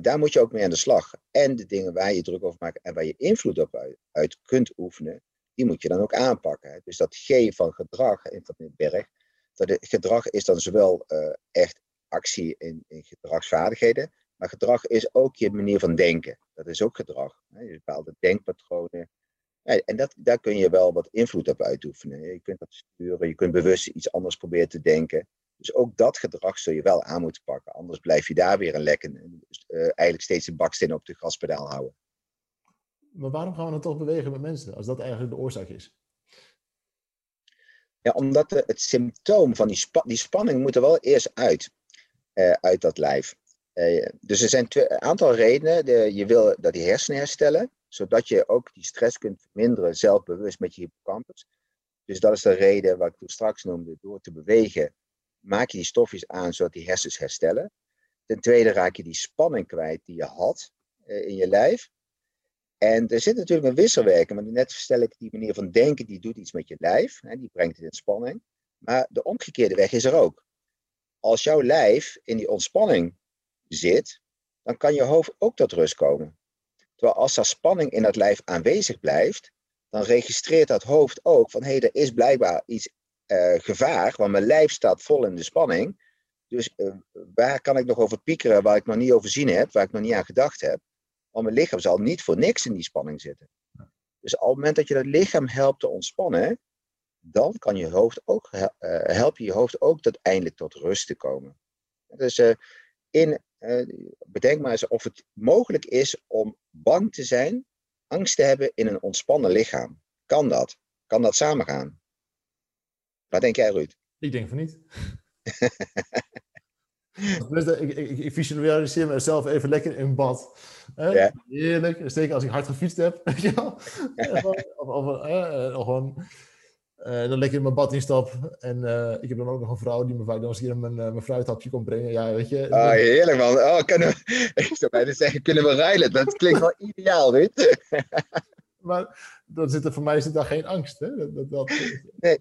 Daar moet je ook mee aan de slag. En de dingen waar je druk over maakt en waar je invloed op uit, kunt oefenen, die moet je dan ook aanpakken. Dus dat G van gedrag in Van Berg, dat gedrag is dan zowel echt actie in, in, gedragsvaardigheden, maar gedrag is ook je manier van denken. Dat is ook gedrag. Hè? Je bepaalde denkpatronen, en dat, daar kun je wel wat invloed op uitoefenen. Je kunt dat sturen, je kunt bewust iets anders proberen te denken. Dus ook dat gedrag zul je wel aan moeten pakken. Anders blijf je daar weer een lekken. Uh, eigenlijk steeds een baksteen op de gaspedaal houden. Maar waarom gaan we dan toch bewegen met mensen, als dat eigenlijk de oorzaak is? Ja, omdat de, het symptoom van die, spa, die spanning moet er wel eerst uit, uh, uit dat lijf. Uh, dus er zijn een aantal redenen. De, je wil dat die hersenen herstellen zodat je ook die stress kunt verminderen, zelfbewust met je hippocampus. Dus dat is de reden wat ik toen straks noemde, door te bewegen, maak je die stofjes aan zodat die hersens herstellen. Ten tweede raak je die spanning kwijt die je had eh, in je lijf. En er zit natuurlijk een wisselwerking, want net stel ik die manier van denken, die doet iets met je lijf, hè, die brengt het in spanning. Maar de omgekeerde weg is er ook. Als jouw lijf in die ontspanning zit, dan kan je hoofd ook tot rust komen. Terwijl als er spanning in het lijf aanwezig blijft, dan registreert dat hoofd ook van hé, hey, er is blijkbaar iets uh, gevaar, want mijn lijf staat vol in de spanning. Dus uh, waar kan ik nog over piekeren waar ik nog niet over zien heb, waar ik nog niet aan gedacht heb? Want mijn lichaam zal niet voor niks in die spanning zitten. Dus op het moment dat je dat lichaam helpt te ontspannen, dan kan je hoofd ook, uh, help je je hoofd ook uiteindelijk tot rust te komen. Dus in bedenk maar eens of het mogelijk is om bang te zijn, angst te hebben in een ontspannen lichaam. Kan dat? Kan dat samengaan? Wat denk jij, Ruud? Ik denk van niet. (laughs) ik, ik, ik, visualiseer mezelf even lekker in bad. Ja. Heerlijk. Zeker als ik hard gefietst heb. (laughs) (laughs) of, of, uh, gewoon uh, dan lekker in mijn bad instap. En uh, ik heb dan ook nog een vrouw die me vaak dan eens hier mijn, uh, mijn fruithapje komt brengen. Ja, weet je. Ah, heerlijk man. Oh, kunnen we, (laughs) ik zou bijna zeggen, kunnen we ruilen? Dat klinkt wel ideaal, weet (laughs) Maar dan zit er, voor mij zit daar geen angst. Hè? Dat, dat, dat... Nee.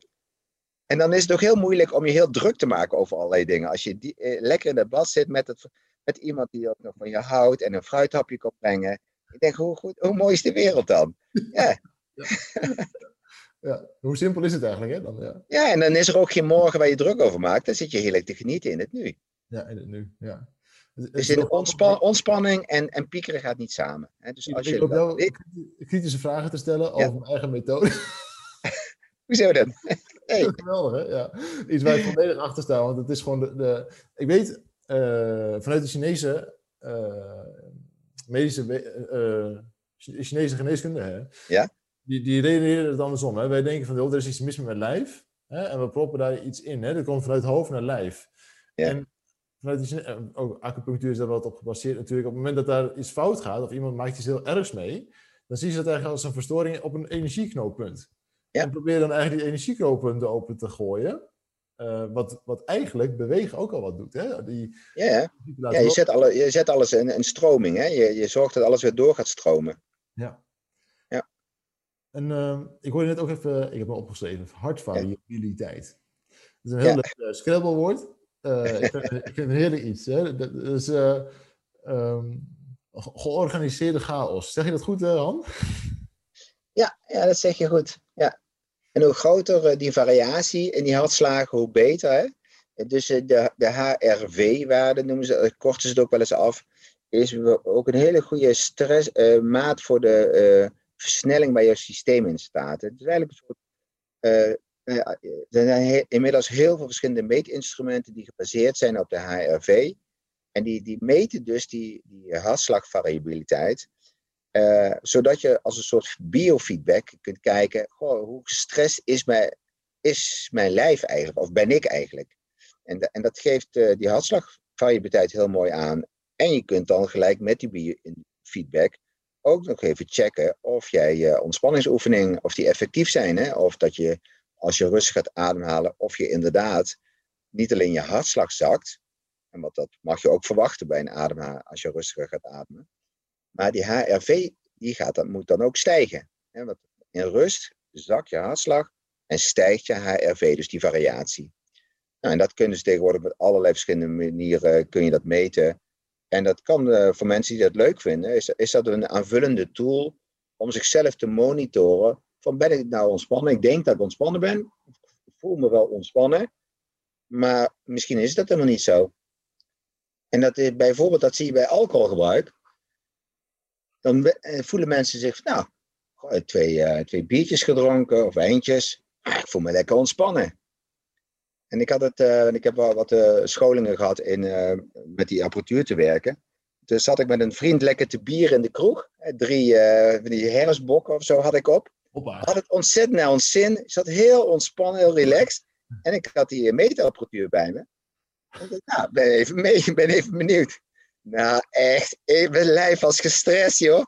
En dan is het ook heel moeilijk om je heel druk te maken over allerlei dingen. Als je die, lekker in het bad zit met, het, met iemand die ook nog van je houdt en een fruithapje komt brengen. Ik denk, hoe, goed, hoe mooi is de wereld dan? Ja. (laughs) ja. Ja, hoe simpel is het eigenlijk, hè? Dan, ja. ja, en dan is er ook geen morgen waar je druk over maakt. Dan zit je heerlijk te genieten in het nu. Ja, in het nu, ja. Dus in ontspan ontspanning en, en piekeren gaat niet samen. Hè? Dus als ik je wel kritische vragen te stellen over mijn eigen methode. (laughs) Hoezo dan? (laughs) Hey. Geweldig, hè? Ja. Iets waar ik volledig achter sta. Want het is gewoon de... de ik weet, uh, vanuit de Chinese uh, medische, uh, Chinese geneeskunde, hè? Ja. Die, die redeneren het andersom. Hè? Wij denken van, er is iets mis met mijn lijf. Hè? En we proppen daar iets in. Hè? Dat komt vanuit hoofd naar lijf. Ja. En vanuit die, ook acupunctuur is daar wel op gebaseerd natuurlijk. Op het moment dat daar iets fout gaat, of iemand maakt iets heel ergs mee, dan zie je dat eigenlijk als een verstoring op een energieknooppunt. Ja. En probeer dan eigenlijk die energieknooppunten open te gooien. Uh, wat, wat eigenlijk bewegen ook al wat doet. Hè? Die, ja, ja je, zet alle, je zet alles in een stroming. Hè? Je, je zorgt dat alles weer door gaat stromen. Ja. En uh, ik hoorde net ook even, ik heb me opgeschreven, hartvariabiliteit. Dat is een heel leuk uh, Scrabble-woord. Uh, ik, vind, ik vind het heerlijk iets. Hè? Dat is um, georganiseerde chaos. Zeg je dat goed, Han? Ja, ja, dat zeg je goed. Ja. En hoe groter eh, die variatie in die hartslagen, hoe beter. Hè? Dus eh, de, de HRV-waarde noemen ze, korten ze het ook wel eens af, is ook een hele goede stressmaat voor de versnelling bij je systeem in staat. Het is eigenlijk een soort. er zijn inmiddels heel veel verschillende meetinstrumenten die gebaseerd zijn op de HRV. En die, die meten dus die, die hartslagvariabiliteit. Uh, zodat je als een soort biofeedback kunt kijken, hoe gestrest is mijn, is mijn lijf eigenlijk, of ben ik eigenlijk? En, en dat geeft die hartslagvariabiliteit heel mooi aan. En je kunt dan gelijk met die biofeedback ook nog even checken of jij je ontspanningsoefening, of die effectief zijn. Hè? Of dat je, als je rustig gaat ademhalen, of je inderdaad niet alleen je hartslag zakt, en wat dat mag je ook verwachten bij een ademhaling als je rustiger gaat ademen. Maar die HRV die gaat, dat moet dan ook stijgen. Want in rust zakt je hartslag en stijgt je HRV, dus die variatie. Nou, en dat kunnen ze tegenwoordig met allerlei verschillende manieren kun je dat meten. En dat kan uh, voor mensen die dat leuk vinden, is, is dat een aanvullende tool om zichzelf te monitoren. Van ben ik nou ontspannen? Ik denk dat ik ontspannen ben. Ik voel me wel ontspannen. Maar misschien is dat helemaal niet zo. En dat is bijvoorbeeld, dat zie je bij alcoholgebruik. Dan eh, voelen mensen zich, nou, twee, uh, twee biertjes gedronken of wijntjes. Ah, ik voel me lekker ontspannen. En ik, had het, uh, ik heb wel wat uh, scholingen gehad in, met die apparatuur te werken. Dus zat ik met een vriend lekker te bier in de kroeg. Drie van die herfstbokken of zo had ik op. Hoppa. Had het ontzettend naar ons zin. Ik zat heel ontspannen, heel relaxed. En ik had die meetapparatuur bij me. Nou, ben even mee, ik (laughs) ben even benieuwd. Nou, echt, mijn lijf was gestrest, joh.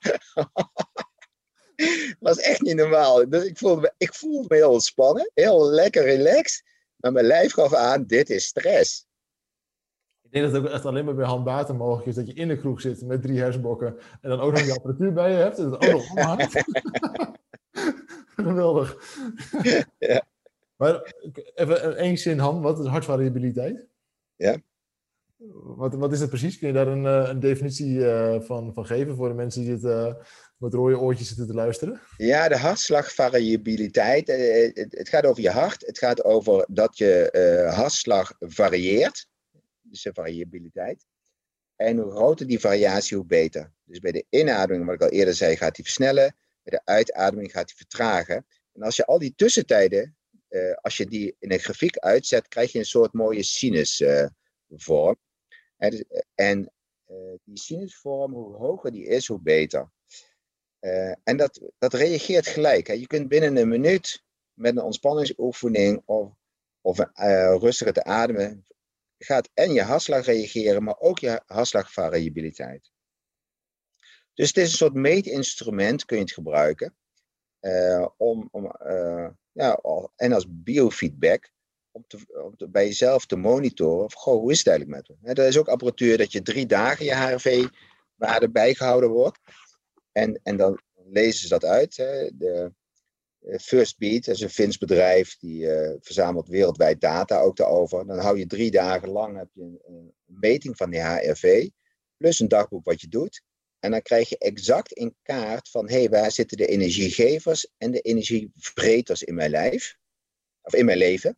(laughs) was echt niet normaal. Dus ik voelde, me, ik voelde me heel ontspannen, heel lekker relaxed. Maar mijn lijf gaf aan, dit is stress. Ik denk dat het ook echt alleen maar bij handbaten mogelijk is dat je in de kroeg zit met drie hersenbokken en dan ook nog die apparatuur bij je hebt en het ook (laughs) nog. (laughs) Geweldig. Ja. Maar even één zin, Han, wat is hartvariabiliteit? Ja. Wat, wat is het precies? Kun je daar een, eh, een definitie eh, van, van geven voor de mensen die dit uh, met rode oortjes zitten te luisteren? Ja, de hartslagvariabiliteit. Het, het gaat over je hart. Het gaat over dat je hartslag varieert. Dus de variabiliteit. En hoe groter die variatie, hoe beter. Dus bij de inademing, wat ik al eerder zei, gaat die versnellen. Bij de uitademing gaat die vertragen. En als je al die tussentijden, als je die in een grafiek uitzet, krijg je een soort mooie sinus vorm. Dus, eh, en uh, die sinusvorm, hoe hoger die is, hoe beter. Uh, en dat, dat reageert gelijk. Hè. Je kunt binnen een minuut met een ontspanningsoefening of, of uh, rustiger te ademen, gaat en je hartslag reageren, maar ook je hartslagvariabiliteit. Dus het is een soort meetinstrument, kun je het gebruiken, om, om ja, en als biofeedback om, te, om bij jezelf te monitoren. Of, goh, hoe is het eigenlijk met me? er is ook apparatuur dat je drie dagen je HRV-waarde bijgehouden wordt. En, en dan lezen ze dat uit. Hè. De, First Beat, dat is een Fins bedrijf, die uh, verzamelt wereldwijd data ook daarover. Dan hou je drie dagen lang heb je een, meting van die HRV, plus een dagboek wat je doet. En dan krijg je exact in kaart van, hé, hey, waar zitten de energiegevers en de energievreters in mijn lijf, of in mijn leven.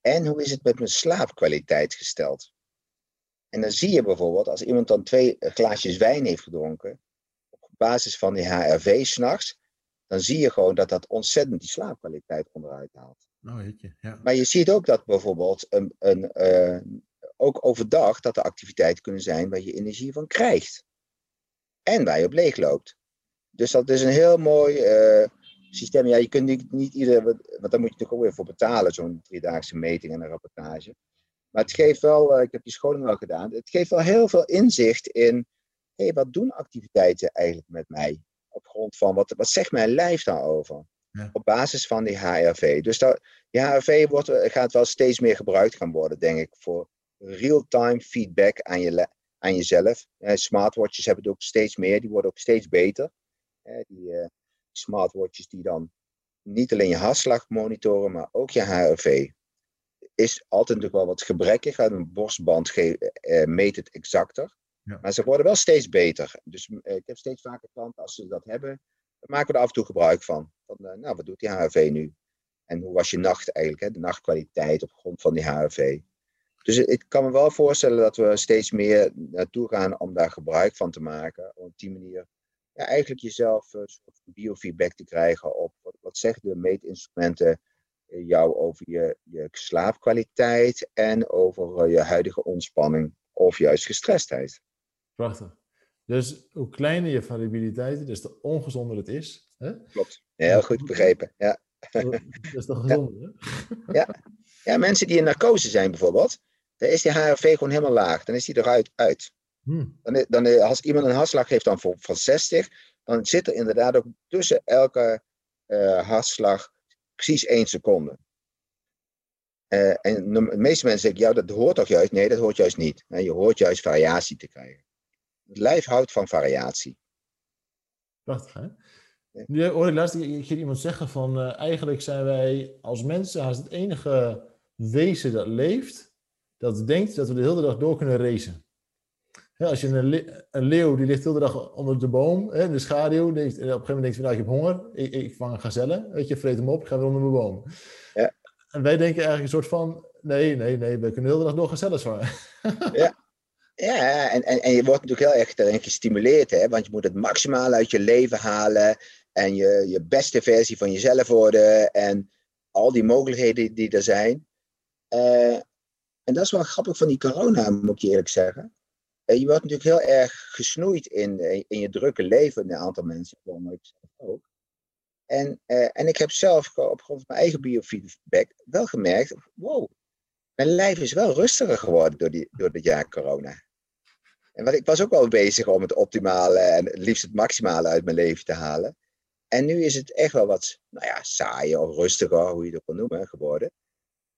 En hoe is het met mijn slaapkwaliteit gesteld? En dan zie je bijvoorbeeld, als iemand dan twee glaasjes wijn heeft gedronken, basis van die HRV s'nachts, dan zie je gewoon dat dat ontzettend die slaapkwaliteit onderuit haalt. Oh, je, ja. Maar je ziet ook dat bijvoorbeeld een, een, uh, ook overdag dat er activiteiten kunnen zijn waar je energie van krijgt. en waar je op leeg loopt. Dus dat is een heel mooi uh, systeem. Ja, je kunt niet, niet iedereen, want daar moet je natuurlijk ook weer voor betalen, zo'n driedaagse meting en een rapportage. Maar het geeft wel, uh, ik heb die scholing al gedaan, het geeft wel heel veel inzicht in, hey, wat doen activiteiten eigenlijk met mij? Op grond van, wat, wat zegt mijn lijf daarover? Ja. Op basis van die HRV. Dus dat, die HRV wordt, gaat wel steeds meer gebruikt gaan worden, denk ik, voor real-time feedback aan, je, aan jezelf. Eh, smartwatches hebben het ook steeds meer, die worden ook steeds beter. Eh, die uh, smartwatches die dan niet alleen je hartslag monitoren, maar ook je HRV. Is altijd natuurlijk wel wat gebrekkig. Een borstband uh, meet het exacter. Maar ze worden wel steeds beter. Dus ik heb steeds vaker klanten, als ze dat hebben, dan maken we er af en toe gebruik van. van nou, wat doet die HRV nu? En hoe was je nacht eigenlijk? Hè? De nachtkwaliteit op grond van die HRV. Dus ik kan me wel voorstellen dat we steeds meer naartoe gaan om daar gebruik van te maken. Om op die manier ja, eigenlijk jezelf een soort biofeedback te krijgen op wat, wat zeggen de meetinstrumenten eh, jou over je, je slaapkwaliteit en over eh, je huidige ontspanning of juist gestrestheid. Prachtig. Dus hoe kleiner je variabiliteit, dus te ongezonder het is. Hè? Klopt, heel goed begrepen. Ja. Dat is toch gezonder, hè? Ja. ja, mensen die in narcose zijn bijvoorbeeld, dan is die HRV gewoon helemaal laag. Dan is die eruit uit. Hmm. Dan, dan, als iemand een hartslag heeft dan van 60, dan zit er inderdaad ook tussen elke uh, hartslag precies één seconde. Uh, en de meeste mensen zeggen, ja, dat hoort toch juist? Nee, dat hoort juist niet. je hoort juist variatie te krijgen. Het lijf houdt van variatie. Prachtig, hè? Nu hoor ik laatst iemand zeggen van, uh, eigenlijk zijn wij als mensen haast het enige wezen dat leeft, dat denkt dat we de hele dag door kunnen racen. als je een, een, leeuw die ligt de hele dag onder de boom, hè, in de schaduw, denkt, op een gegeven moment denkt hij, nou, ik heb honger, ik, ik vang een gazelle, weet je, vreet hem op, ik ga weer onder mijn boom. Ja. En wij denken eigenlijk een soort van, nee, nee, nee, we kunnen de hele dag door gazelles vangen. ja. (laughs) Ja, en, en, en je wordt natuurlijk heel erg erin gestimuleerd, hè? want je moet het maximaal uit je leven halen en je, je beste versie van jezelf worden en al die mogelijkheden die er zijn. Uh, en dat is wel grappig van die corona, moet ik je eerlijk zeggen. Je wordt natuurlijk heel erg gesnoeid in, in je drukke leven, een aantal mensen, ik zelf ook. En, uh, en ik heb zelf op grond van mijn eigen biofeedback wel gemerkt, wow, mijn lijf is wel rustiger geworden door, die, door dit jaar corona. En wat, ik was ook wel bezig om het optimale en het liefst het maximale uit mijn leven te halen. En nu is het echt wel wat, nou ja, saaier of rustiger, hoe je het ook wil noemen, geworden.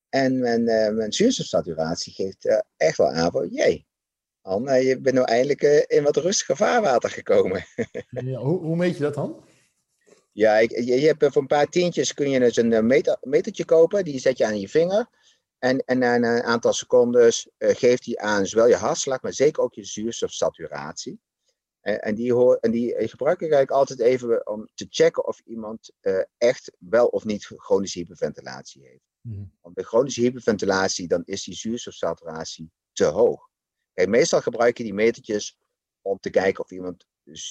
En mijn, uh, mijn zuurstofsaturatie geeft uh, echt wel aan van, jee, Anne, je bent nou eindelijk uh, in wat rustiger vaarwater gekomen. (laughs) ja, hoe, hoe meet je dat dan? Ja, ik, je, je, hebt voor een paar tientjes kun je dus een meter, metertje kopen, die zet je aan je vinger. En, en na een aantal seconden geeft hij aan zowel je hartslag, maar zeker ook je zuurstofsaturatie. En, en, die, hoor, en die gebruik ik eigenlijk altijd even om te checken of iemand echt wel of niet chronische hyperventilatie heeft. Mhm. Want bij chronische hyperventilatie, dan is die zuurstofsaturatie te hoog. Kijk, meestal gebruik je die metertjes om te kijken of iemand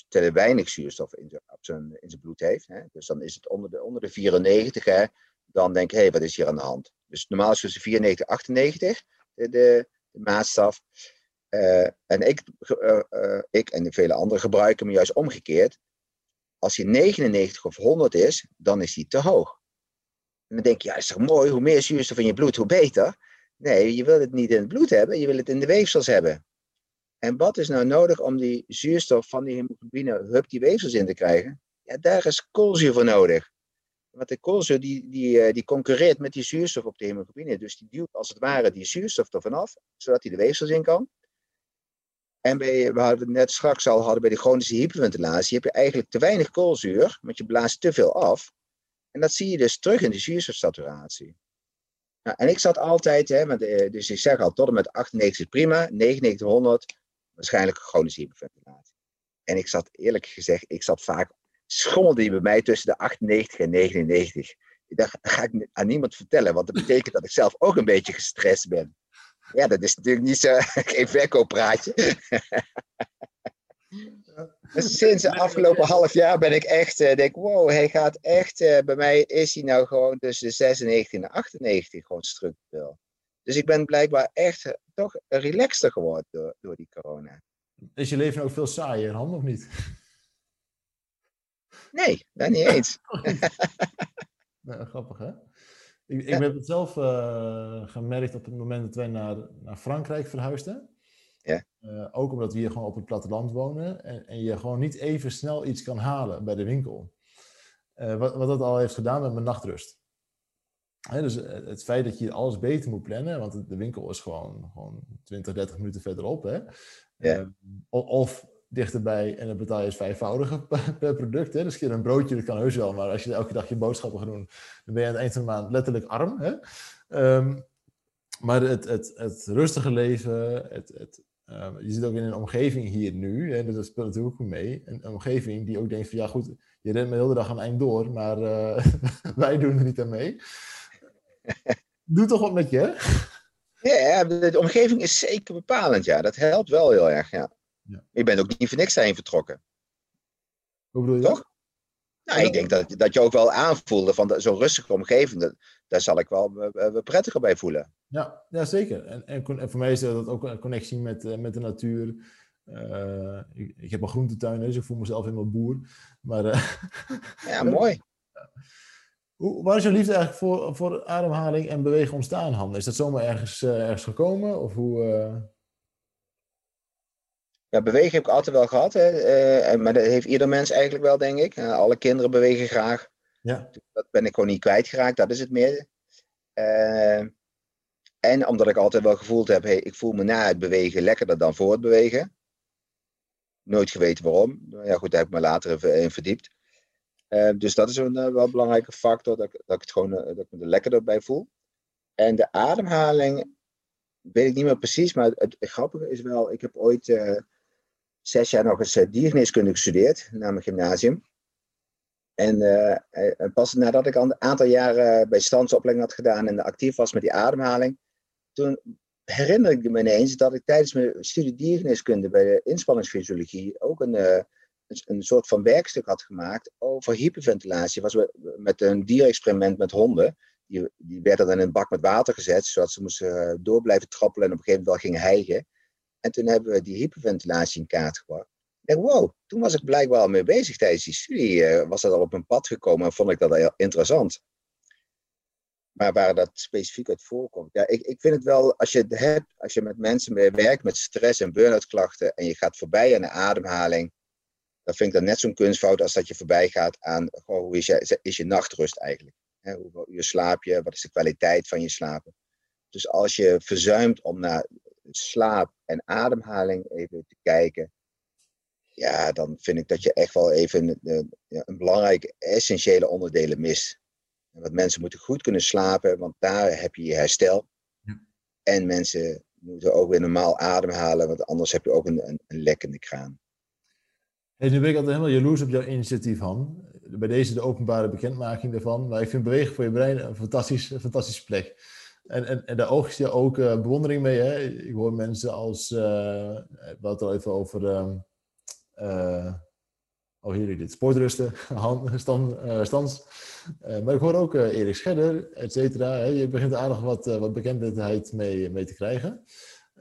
te weinig zuurstof in zijn, in zijn bloed heeft. Hè. Dus dan is het onder de, onder de 94, hè, dan denk je, hé, hey, wat is hier aan de hand? Dus normaal is het tussen 94 en 98, de, de, maatstaf. Uh, en ik, uh, uh, ik en vele anderen gebruiken hem juist omgekeerd. Als hij 99 of 100 is, dan is hij te hoog. En dan denk je, ja, is toch mooi, hoe meer zuurstof in je bloed, hoe beter. Nee, je wil het niet in het bloed hebben, je wil het in de weefsels hebben. En wat is nou nodig om die zuurstof van die hemoglobine, hup, die weefsels in te krijgen? Ja, daar is koolzuur voor nodig. Want de koolzuur die, die, eh, die concurreert met die zuurstof op de hemoglobine. Dus die duwt als het ware die zuurstof er vanaf, zodat hij de weefsels in kan. En bij, we hadden net straks al hadden bij de chronische hyperventilatie, heb je eigenlijk te weinig koolzuur, want je blaast te veel af. En dat zie je dus terug in de zuurstofsaturatie. Nou, en ik zat altijd, hè, met, eh, dus ik zeg al, tot en met 98 is prima, 9900 waarschijnlijk chronische hyperventilatie. En ik zat eerlijk gezegd, ik zat vaak, schommelde die bij mij tussen de 98 en 99. Ik dacht, dat ga ik aan niemand vertellen, want dat betekent dat ik zelf ook een beetje gestrest ben. Ja, dat is natuurlijk niet zo, (laughs) geen verkooppraatje. (laughs) Dus sinds het afgelopen half jaar ben ik echt, uh, denk wow, hij gaat echt, uh, bij mij is hij nou gewoon tussen de 96 en de 98 gewoon structureel. Dus ik ben blijkbaar echt uh, toch relaxter geworden door, door die corona. Is je leven ook veel saaier, Han, of niet? Nee, daar niet eens. (laughs) nee, grappig, hè? Ik, ik heb het zelf uh, gemerkt op het moment dat wij naar, naar Frankrijk verhuisden. Ja. Uh, ook omdat we hier gewoon op het platteland wonen en, en, je gewoon niet even snel iets kan halen bij de winkel. Uh, wat, wat dat al heeft gedaan met mijn nachtrust. Hè, dus het feit dat je alles beter moet plannen, want de winkel is gewoon, gewoon 20, 30 minuten verderop. Hè? Ja. of dichterbij en dan betaal je het vijfvoudige (laughs) per product. Hè? Dus een broodje, dat kan heus wel, maar als je elke dag je boodschappen gaat doen, dan ben je aan het eind van de maand letterlijk arm. Hè? Um, maar het, het, het rustige leven, het, het, um, je zit ook in een omgeving hier nu, en dat speelt natuurlijk ook mee, een, een, omgeving die ook denkt van ja goed, je rent me de hele dag aan eind door, maar uh, (laughs) wij doen er niet aan mee. (laughs) Doe toch wat met je, Ja, de omgeving is zeker bepalend, ja. Dat helpt wel heel erg, ja. Ja. Je bent ook niet voor niks daarheen vertrokken. Hoe bedoel je Toch? Nou, ik denk dat, dat je ook wel aanvoelde van zo'n rustige omgeving. Dat, daar zal ik wel uh, prettiger bij voelen. Ja, ja zeker. En, en, en, voor mij is dat ook een connectie met, uh, met de natuur. Uh, ik, ik, heb een groentetuin, dus ik voel mezelf helemaal boer. Maar, ja, mooi. (laughs) Hoe, waar is je liefde eigenlijk voor, voor ademhaling en bewegen ontstaan, Han? Is dat zomaar ergens, ergens gekomen? Of hoe, ja, bewegen heb ik altijd wel gehad. Hè. Uh, maar dat heeft ieder mens eigenlijk wel, denk ik. Uh, alle kinderen bewegen graag. Ja. Dat ben ik gewoon niet kwijtgeraakt, dat is het meer. Uh, en omdat ik altijd wel gevoeld heb, hey, ik voel me na het bewegen lekkerder dan voor het bewegen. Nooit geweten waarom. Ja, goed, daar heb ik me later even in verdiept. dus dat is een wel belangrijke factor, dat, dat ik het gewoon dat ik me er lekkerder bij voel. En de ademhaling, weet ik niet meer precies, maar het, het grappige is wel, ik heb ooit zes jaar nog eens uh, diergeneeskunde gestudeerd na mijn gymnasium. En uh, pas nadat ik een aantal jaren bij standsopleiding had gedaan en actief was met die ademhaling, toen herinner ik me ineens dat ik tijdens mijn studie diergeneeskunde bij de inspanningsfysiologie ook een, een, soort van werkstuk had gemaakt over hyperventilatie. Was met een dierexperiment met honden. Die, die werden dan in een bak met water gezet, zodat ze moesten door blijven trappelen en op een gegeven moment wel gingen hijgen. En toen hebben we die hyperventilatie in kaart gebracht. Denk, wow, toen was ik blijkbaar al mee bezig tijdens die studie. Uh, was dat al op mijn pad gekomen en vond ik dat heel interessant. Maar waar dat specifiek uit voorkomt. Ja, ik, ik vind het wel, als je, het hebt, als je met mensen werkt met stress en burn-out klachten en je gaat voorbij aan de ademhaling, dan vind ik dat net zo'n kunstfout als dat je voorbij gaat aan hoe is je, is je nachtrust eigenlijk. He, hoeveel uur slaap je? Wat is de kwaliteit van je slapen? Dus als je verzuimt om naar slaap en ademhaling even te kijken, ja, dan vind ik dat je echt wel even een, een belangrijke essentiële onderdelen mist. Want mensen moeten goed kunnen slapen, want daar heb je je herstel. Ja. En mensen moeten ook weer normaal ademhalen, want anders heb je ook een, een, een lekkende kraan. Hey, nu ben ik altijd helemaal jaloers op jouw initiatief, Han. Bij deze de openbare bekendmaking daarvan. Maar ik vind Bewegen voor je brein een, fantastisch, een fantastische plek. En, en, en daar oogst je ook uh, bewondering mee. Hè? Ik hoor mensen als, uh, we hadden het even over, uh, oh hier dit, sportrusten, (laughs) stand, stands. maar ik hoor ook Erik Scherder, et cetera. Je begint aardig wat, wat bekendheid mee, mee te krijgen.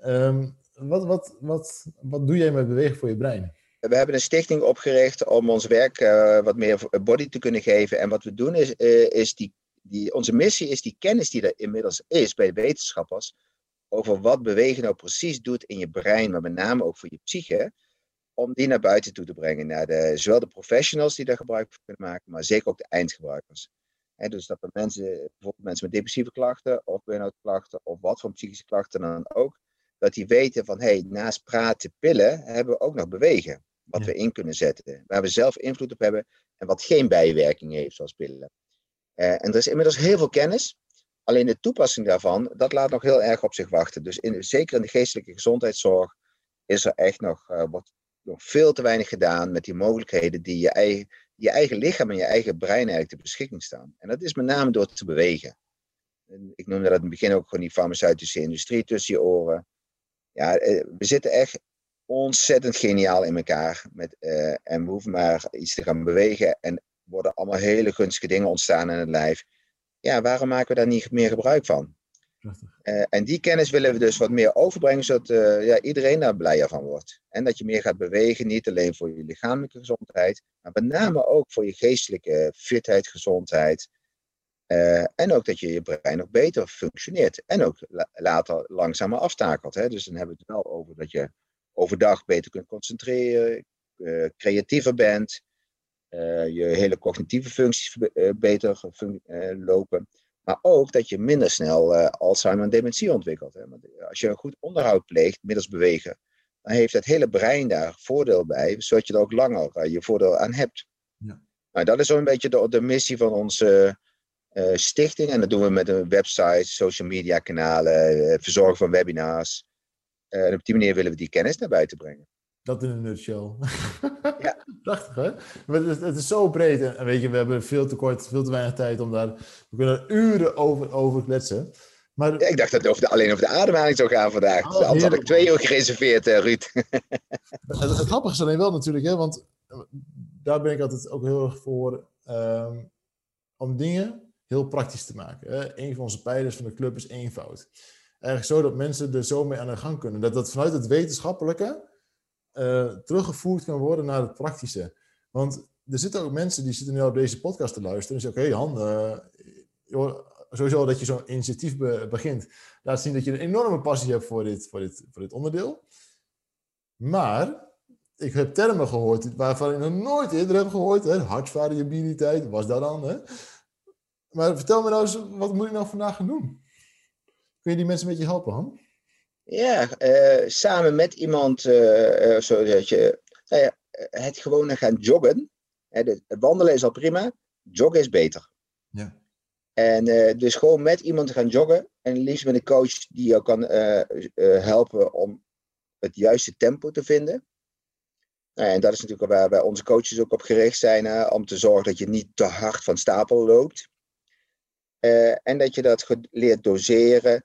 Um, wat, wat, wat, wat doe jij met bewegen voor je brein? We hebben een stichting opgericht om ons werk wat meer body te kunnen geven. En wat we doen is, is die die, onze missie is die kennis die er inmiddels is bij de wetenschappers over wat bewegen nou precies doet in je brein, maar met name ook voor je psyche, om die naar buiten toe te brengen. Naar de, zowel de professionals die daar gebruik van kunnen maken, maar zeker ook de eindgebruikers. dus dat we mensen, bijvoorbeeld mensen met depressieve klachten of burn-out klachten of wat voor psychische klachten dan ook, dat die weten van hey, naast praten, pillen, hebben we ook nog bewegen. Wat we in kunnen zetten, waar we zelf invloed op hebben en wat geen bijwerking heeft, zoals pillen. Uh, en er is inmiddels heel veel kennis. Alleen de toepassing daarvan, dat laat nog heel erg op zich wachten. Dus in, zeker in de geestelijke gezondheidszorg is er echt nog, uh, nog veel te weinig gedaan met die mogelijkheden die je eigen, je eigen lichaam en je eigen brein eigenlijk ter beschikking staan. En dat is met name door te bewegen. En ik noemde dat in het begin ook gewoon die farmaceutische industrie tussen je oren. Ja, eh, we zitten echt ontzettend geniaal in elkaar. Met, en we hoeven maar iets te gaan bewegen. En worden allemaal hele gunstige dingen ontstaan in het lijf. Ja, waarom maken we daar niet meer gebruik van? Uh, en die kennis willen we dus wat meer overbrengen, zodat uh, ja, iedereen daar blijer van wordt. En dat je meer gaat bewegen, niet alleen voor je lichamelijke gezondheid, maar met name ook voor je geestelijke fitheid, gezondheid. Uh, en ook dat je je brein nog beter functioneert. En ook la later langzamer aftakelt. Hè? Dus dan hebben we het wel over dat je overdag beter kunt concentreren, creatiever bent, je hele cognitieve functies beter lopen. Maar ook dat je minder snel Alzheimer en dementie ontwikkelt. Hè? als je een goed onderhoud pleegt middels bewegen, dan heeft het hele brein daar voordeel bij, zodat je er ook langer je voordeel aan hebt. Ja. Nou, dat is zo'n beetje de, de, missie van onze uh, stichting. En dat doen we met een website, social media kanalen, verzorgen van webinars. en op die manier willen we die kennis naar buiten brengen. Dat in een nutshell. Ja. (laughs) Prachtig, hè? Maar het, het, is zo breed. En weet je, we hebben veel te kort, veel te weinig tijd om daar... We kunnen er uren over, over kletsen. Maar... Ja, ik dacht dat het over de, alleen over de ademhaling zou gaan vandaag. Oh, Anders had ik twee uur gereserveerd, uh, Ruud. (laughs) het, het, grappige is alleen wel natuurlijk, hè, want eh, daar ben ik altijd ook heel erg voor... Um, om dingen heel praktisch te maken. Hè? Een van onze pijlers van de club is eenvoud. Eigenlijk zo dat mensen er zo mee aan de gang kunnen. Dat dat vanuit het wetenschappelijke uh, teruggevoerd kan worden naar het praktische. Want er zitten ook mensen die zitten nu op deze podcast te luisteren en zeggen, oké okay, Han, uh, sowieso dat je zo'n initiatief begint, laat zien dat je een enorme passie hebt voor dit, voor dit, voor dit onderdeel. Maar ik heb termen gehoord waarvan ik nog nooit eerder heb gehoord. Hè? Hartvariabiliteit, was dat dan? Maar vertel me nou eens, wat moet ik nou vandaag gaan doen? Kun je die mensen een beetje helpen, Han? Ja, uh, samen met iemand, uh, uh, zodat je nou ja, het gewoon gaan joggen. Hè, de, wandelen is al prima, joggen is beter. Ja. En dus gewoon met iemand gaan joggen. En liefst met een coach die jou kan helpen om het juiste tempo te vinden. Nou, en dat is natuurlijk waar, waar onze coaches ook op gericht zijn, om te zorgen dat je niet te hard van stapel loopt. en dat je dat leert doseren.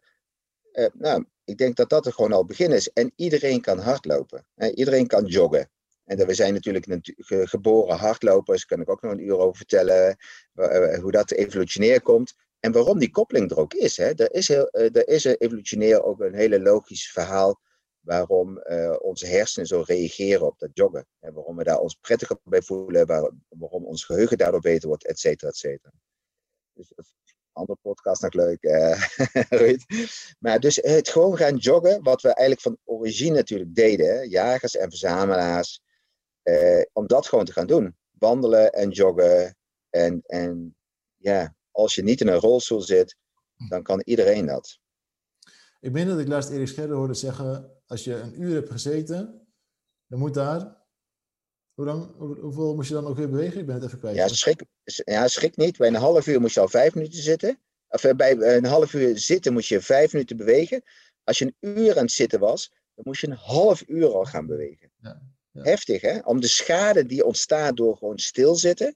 nou, ik denk dat dat er gewoon al begin is. En iedereen kan hardlopen. iedereen kan joggen. En we zijn natuurlijk geboren hardlopers, kan ik ook nog een uur over vertellen, eh, hoe dat evolutionair komt. En waarom die koppeling er ook is. Hè. Er, is eh, er is evolutionair ook een hele logisch verhaal waarom uh, onze hersenen zo reageren op dat joggen. En waarom we daar ons prettiger bij voelen, waarom ons geheugen daardoor beter wordt, et cetera, et cetera. Dus andere podcast nog leuk, (laughs) uh, Maar dus het gewoon gaan joggen, wat we eigenlijk van origine natuurlijk deden, jagers en verzamelaars, uh, om dat gewoon te gaan doen. Wandelen en joggen. En, en ja, als je niet in een rolstoel zit, dan kan iedereen dat. Ik meen dat ik laatst Erik Scherder hoorde zeggen, als je een uur hebt gezeten, dan moet daar hoe dan, hoeveel moest je dan ook weer bewegen? Ik ben het even kwijt. Ja, schrik, ja, schrik niet. Bij een half uur moest je al vijf minuten zitten. Of eh, bij een half uur zitten moest je vijf minuten bewegen. Als je een uur aan het zitten was, dan moest je een half uur al gaan bewegen. Ja, ja. Heftig, hè? Om de schade die ontstaat door gewoon stilzitten,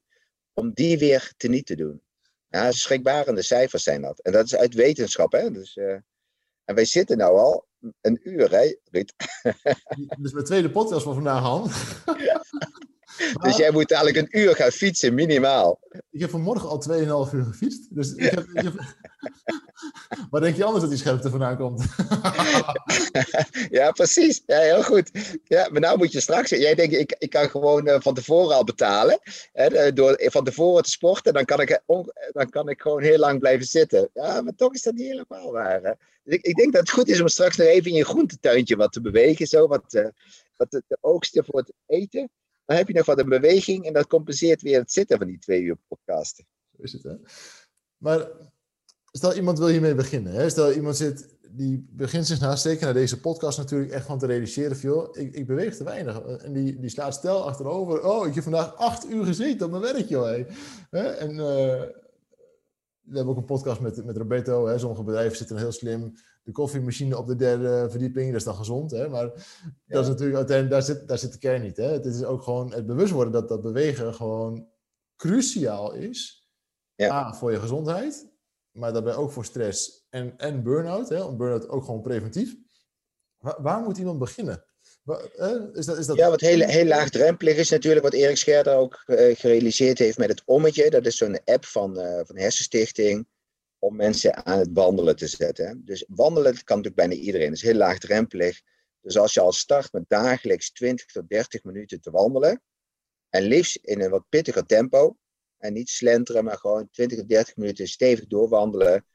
om die weer teniet te doen. Ja, schrikbarende cijfers zijn dat. En dat is uit wetenschap, hè? Dus, uh, en wij zitten nou al een uur, hè, Ruud? (laughs) Dus mijn tweede podcast van vandaag, Han. (laughs) Dus jij moet eigenlijk een uur gaan fietsen, minimaal. Ik heb vanmorgen al 2,5 uur gefietst. Dus ik heb, ik heb... (laughs) Waar denk je anders dat die scherpte vandaan komt? (laughs) ja, precies. Ja, heel goed. Ja, maar nou moet je straks... Jij denkt, ik, ik kan gewoon uh, van tevoren al betalen. Hè, door van tevoren te sporten, dan kan, ik, dan kan ik gewoon heel lang blijven zitten. Ja, maar toch is dat niet helemaal waar. Hè? Dus ik, ik denk dat het goed is om straks nog even in je groentetuintje wat te bewegen. Zo, wat, uh, wat de, de oogsten voor het eten. Dan heb je nog wat een beweging en dat compenseert weer het zitten van die twee uur podcasten. Zo is het, hè? Maar stel iemand wil hiermee beginnen. Hè? Stel iemand zit, die begint zich nou, zeker naar deze podcast natuurlijk echt van te realiseren van, ik, ik beweeg te weinig. En die, die slaat stel achterover, oh, ik heb vandaag acht uur gezeten op mijn werk, joh. Hè? En uh, we hebben ook een podcast met, met Roberto. Hè? Sommige bedrijven zitten heel slim de koffiemachine op de derde verdieping, dat is dan gezond. Hè? Maar dat is natuurlijk uiteindelijk, daar zit, daar zit de kern niet. Hè? Het is ook gewoon het bewust worden dat dat bewegen gewoon cruciaal is. Ja. A, voor je gezondheid, maar daarbij ook voor stress en, en burn-out. Hè? burn-out ook gewoon preventief. Waar, waar moet iemand beginnen? Is dat, is dat... Ja, wat heel, heel laagdrempelig is natuurlijk, wat Erik Scherder ook uh, gerealiseerd heeft met het Ommetje. Dat is zo'n app van, uh, van Hersenstichting. Om mensen aan het wandelen te zetten. Dus wandelen kan natuurlijk bijna iedereen. Het is heel laagdrempelig. Dus als je al start met dagelijks 20 tot 30 minuten te wandelen, en liefst in een wat pittiger tempo, en niet slenteren, maar gewoon 20 tot 30 minuten stevig doorwandelen.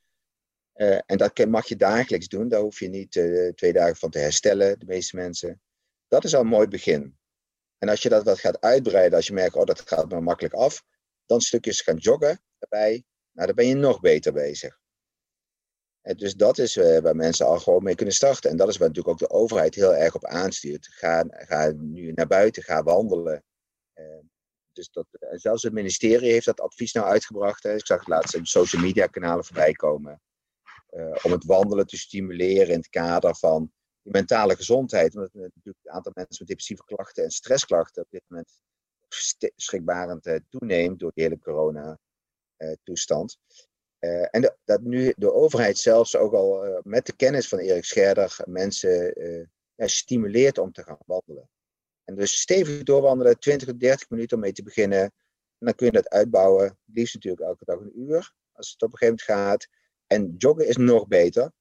Uh, en dat mag je dagelijks doen. Daar hoef je niet uh, twee dagen van te herstellen, de meeste mensen. Dat is al een mooi begin. En als je dat wat gaat uitbreiden, als je merkt, oh, dat gaat me makkelijk af, dan stukjes gaan joggen erbij. Nou, dan ben je nog beter bezig. En dus dat is uh, waar mensen al gewoon mee kunnen starten. En dat is waar natuurlijk ook de overheid heel erg op aanstuurt. Ga, ga nu naar buiten, ga wandelen. Uh, dus dat, zelfs het ministerie heeft dat advies nou uitgebracht. Hè. Ik zag het laatst in social media kanalen voorbij komen. om het wandelen te stimuleren in het kader van mentale gezondheid. Omdat natuurlijk het aantal mensen met depressieve klachten en stressklachten op dit moment schrikbarend toeneemt door de hele corona-toestand. Uh, en dat nu de overheid zelfs ook al uh, met de kennis van Erik Scherder mensen ja, stimuleert om te gaan wandelen. En dus stevig doorwandelen, 20 tot 30 minuten om mee te beginnen. En dan kun je dat uitbouwen, liefst natuurlijk elke dag een uur, als het op een gegeven moment gaat. En joggen is nog beter.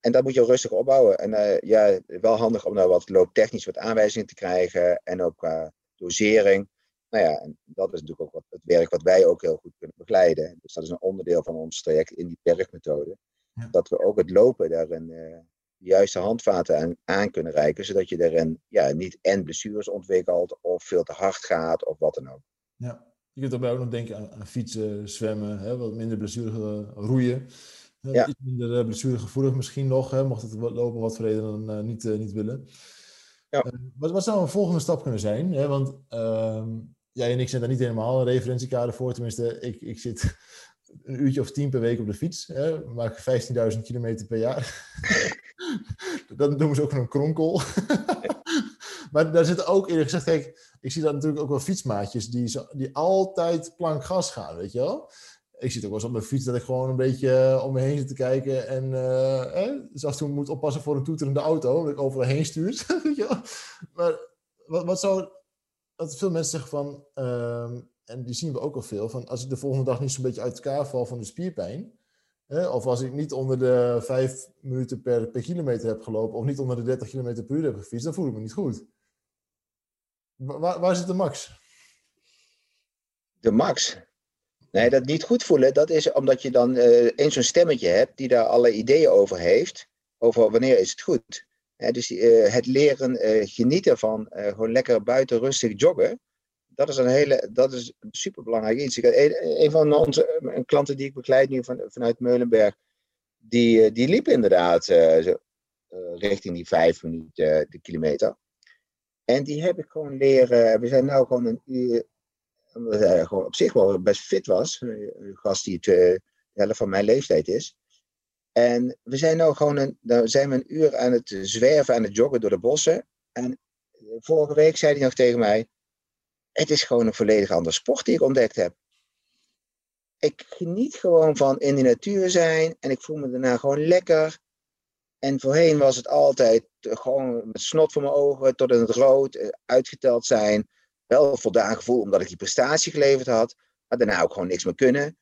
En dat moet je rustig opbouwen. En ja, wel handig om nou wat looptechnisch wat aanwijzingen te krijgen. En ook qua dosering nou ja, en dat is natuurlijk ook wat, het werk wat wij ook heel goed kunnen begeleiden. Dus dat is een onderdeel van ons traject in die bergmethode. Ja. Dat we ook het lopen daarin uh, de juiste handvaten aan, aan, kunnen reiken, zodat je daarin ja, niet en blessures ontwikkelt of veel te hard gaat of wat dan ook. Ja, je kunt daarbij ook nog denken aan, aan fietsen, zwemmen, hè, wat minder blessure roeien. Ja. Iets minder blessuregevoelig misschien nog, hè, mocht het lopen wat voor reden dan uh, niet, uh, niet willen. Ja. wat, wat zou een volgende stap kunnen zijn? Hè? Want ehm, jij en ik zijn daar niet helemaal een referentiekader voor. Tenminste, ik, ik zit (laughs) een uurtje of tien per week op de fiets. Hè, maak 15.000 kilometer per jaar. (laughs) dat noemen ze ook een kronkel. (laughs) maar daar zitten ook eerlijk gezegd, kijk, ik zie dat natuurlijk ook wel fietsmaatjes die, die altijd plank gas gaan, weet je wel. Ik zit ook wel eens op mijn fiets dat ik gewoon een beetje eh, om me heen zit te kijken. En uh, eh, dus af en toe moet oppassen voor een toeterende auto, dat ik overal heen stuur. weet je wel. Maar wat, wat zou dat veel mensen zeggen van, ehm, en die zien we ook al veel, van als ik de volgende dag niet zo'n beetje uit elkaar val van de spierpijn, hè, of als ik niet onder de 5 minuten per, kilometer heb gelopen, of niet onder de 30 kilometer per uur heb gefietst, dan voel ik me niet goed. Waar, waar zit de max? De max? Nee, dat niet goed voelen, dat is omdat je dan uh, eens zo'n stemmetje hebt die daar alle ideeën over heeft, over wanneer is het goed dus uh, het leren uh, genieten van uh, gewoon lekker buiten rustig joggen. Dat is een hele, dat is een superbelangrijk iets. een, een van onze klanten die ik begeleid nu van, vanuit Meulenberg, die, die liep inderdaad richting die vijf minuten de kilometer. En die heb ik gewoon leren. We zijn nu gewoon een uur, omdat hij gewoon op zich wel best fit was. Een gast die de helft van mijn leeftijd is. En we zijn nou gewoon een, dan zijn we een uur aan het zwerven, aan het joggen door de bossen. En vorige week zei hij nog tegen mij: Het is gewoon een volledig andere sport die ik ontdekt heb. Ik geniet gewoon van in de natuur zijn en ik voel me daarna gewoon lekker. En voorheen was het altijd gewoon met snot voor mijn ogen tot in het rood, eh, uitgeteld zijn. Wel voldaan gevoel omdat ik die prestatie geleverd had, maar daarna ook gewoon niks meer kunnen.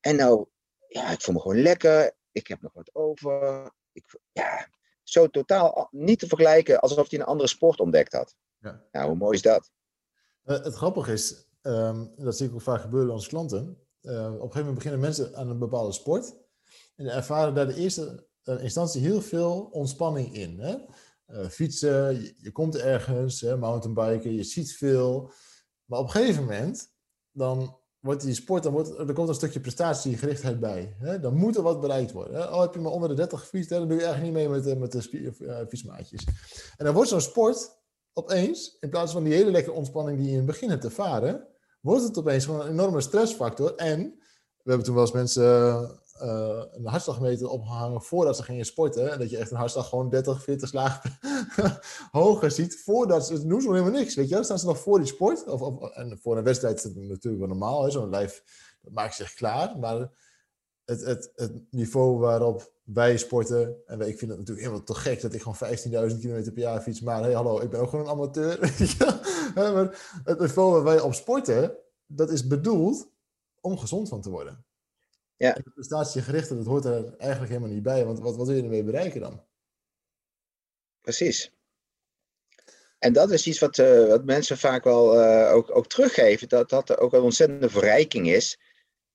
En nou, ja, ik voel me gewoon lekker ik heb nog wat over. Ik, ja, zo totaal niet te vergelijken alsof hij een andere sport ontdekt had. Ja. Nou, hoe mooi is dat? Uh, het grappige is, um, dat zie ik ook vaak gebeuren bij onze klanten. Uh, op een gegeven moment beginnen mensen aan een bepaalde sport. En ervaren daar de eerste uh, instantie heel veel ontspanning in. Hè? fietsen, je, je, komt ergens, hè, mountainbiken, je ziet veel. Maar op een gegeven moment, dan wordt die sport, dan wordt, er komt een stukje prestatiegerichtheid bij. Hè? Dan moet er wat bereikt worden. Al heb je maar onder de 30 gefietst, dan doe je eigenlijk niet mee met, met de uh, fietsmaatjes. En dan wordt zo'n sport opeens, in plaats van die hele lekkere ontspanning die je in het begin hebt ervaren, wordt het opeens gewoon een enorme stressfactor. En we hebben toen wel eens mensen uh, een hartslagmeter opgehangen voordat ze gingen sporten. En dat je echt een hartslag gewoon 30, 40 slagen (laughs) hoger ziet. Voordat ze, doen ze helemaal niks. Weet je, staan ze nog voor die sport. Of, of, en voor een wedstrijd is het natuurlijk wel normaal. Zo'n lijf maakt zich klaar. Maar het, het, het niveau waarop wij sporten. En ik vind het natuurlijk helemaal te gek dat ik gewoon 15.000 kilometer per jaar fiets. Maar hey, hallo, ik ben ook gewoon een amateur. (laughs) maar het niveau waar wij op sporten, dat is bedoeld om gezond van te worden. Ja. En prestatiegerichte, dat hoort er eigenlijk helemaal niet bij. Want wat, wat wil je ermee bereiken dan? Precies. En dat is iets wat, uh, wat mensen vaak wel uh, ook, ook teruggeven. Dat dat ook een ontzettende verrijking is.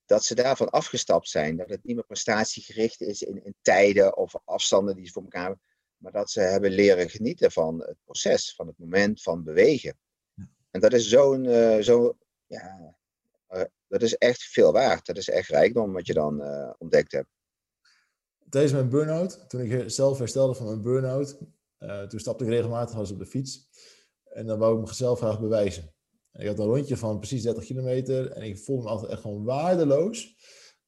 Dat ze daarvan afgestapt zijn. Dat het niet meer prestatiegericht is in, in tijden of afstanden die ze voor elkaar hebben. Maar dat ze hebben leren genieten van het proces, van het moment van bewegen. En dat is zo'n, uh, zo, ja, dat is echt veel waard. Dat is echt rijkdom wat je dan ontdekt hebt. Tijdens mijn burn-out, toen ik zelf herstelde van mijn burn-out, uh, toen stapte ik regelmatig als op de fiets. En dan wou ik mezelf graag bewijzen. En ik had een rondje van precies 30 kilometer. En ik voelde me altijd echt gewoon waardeloos.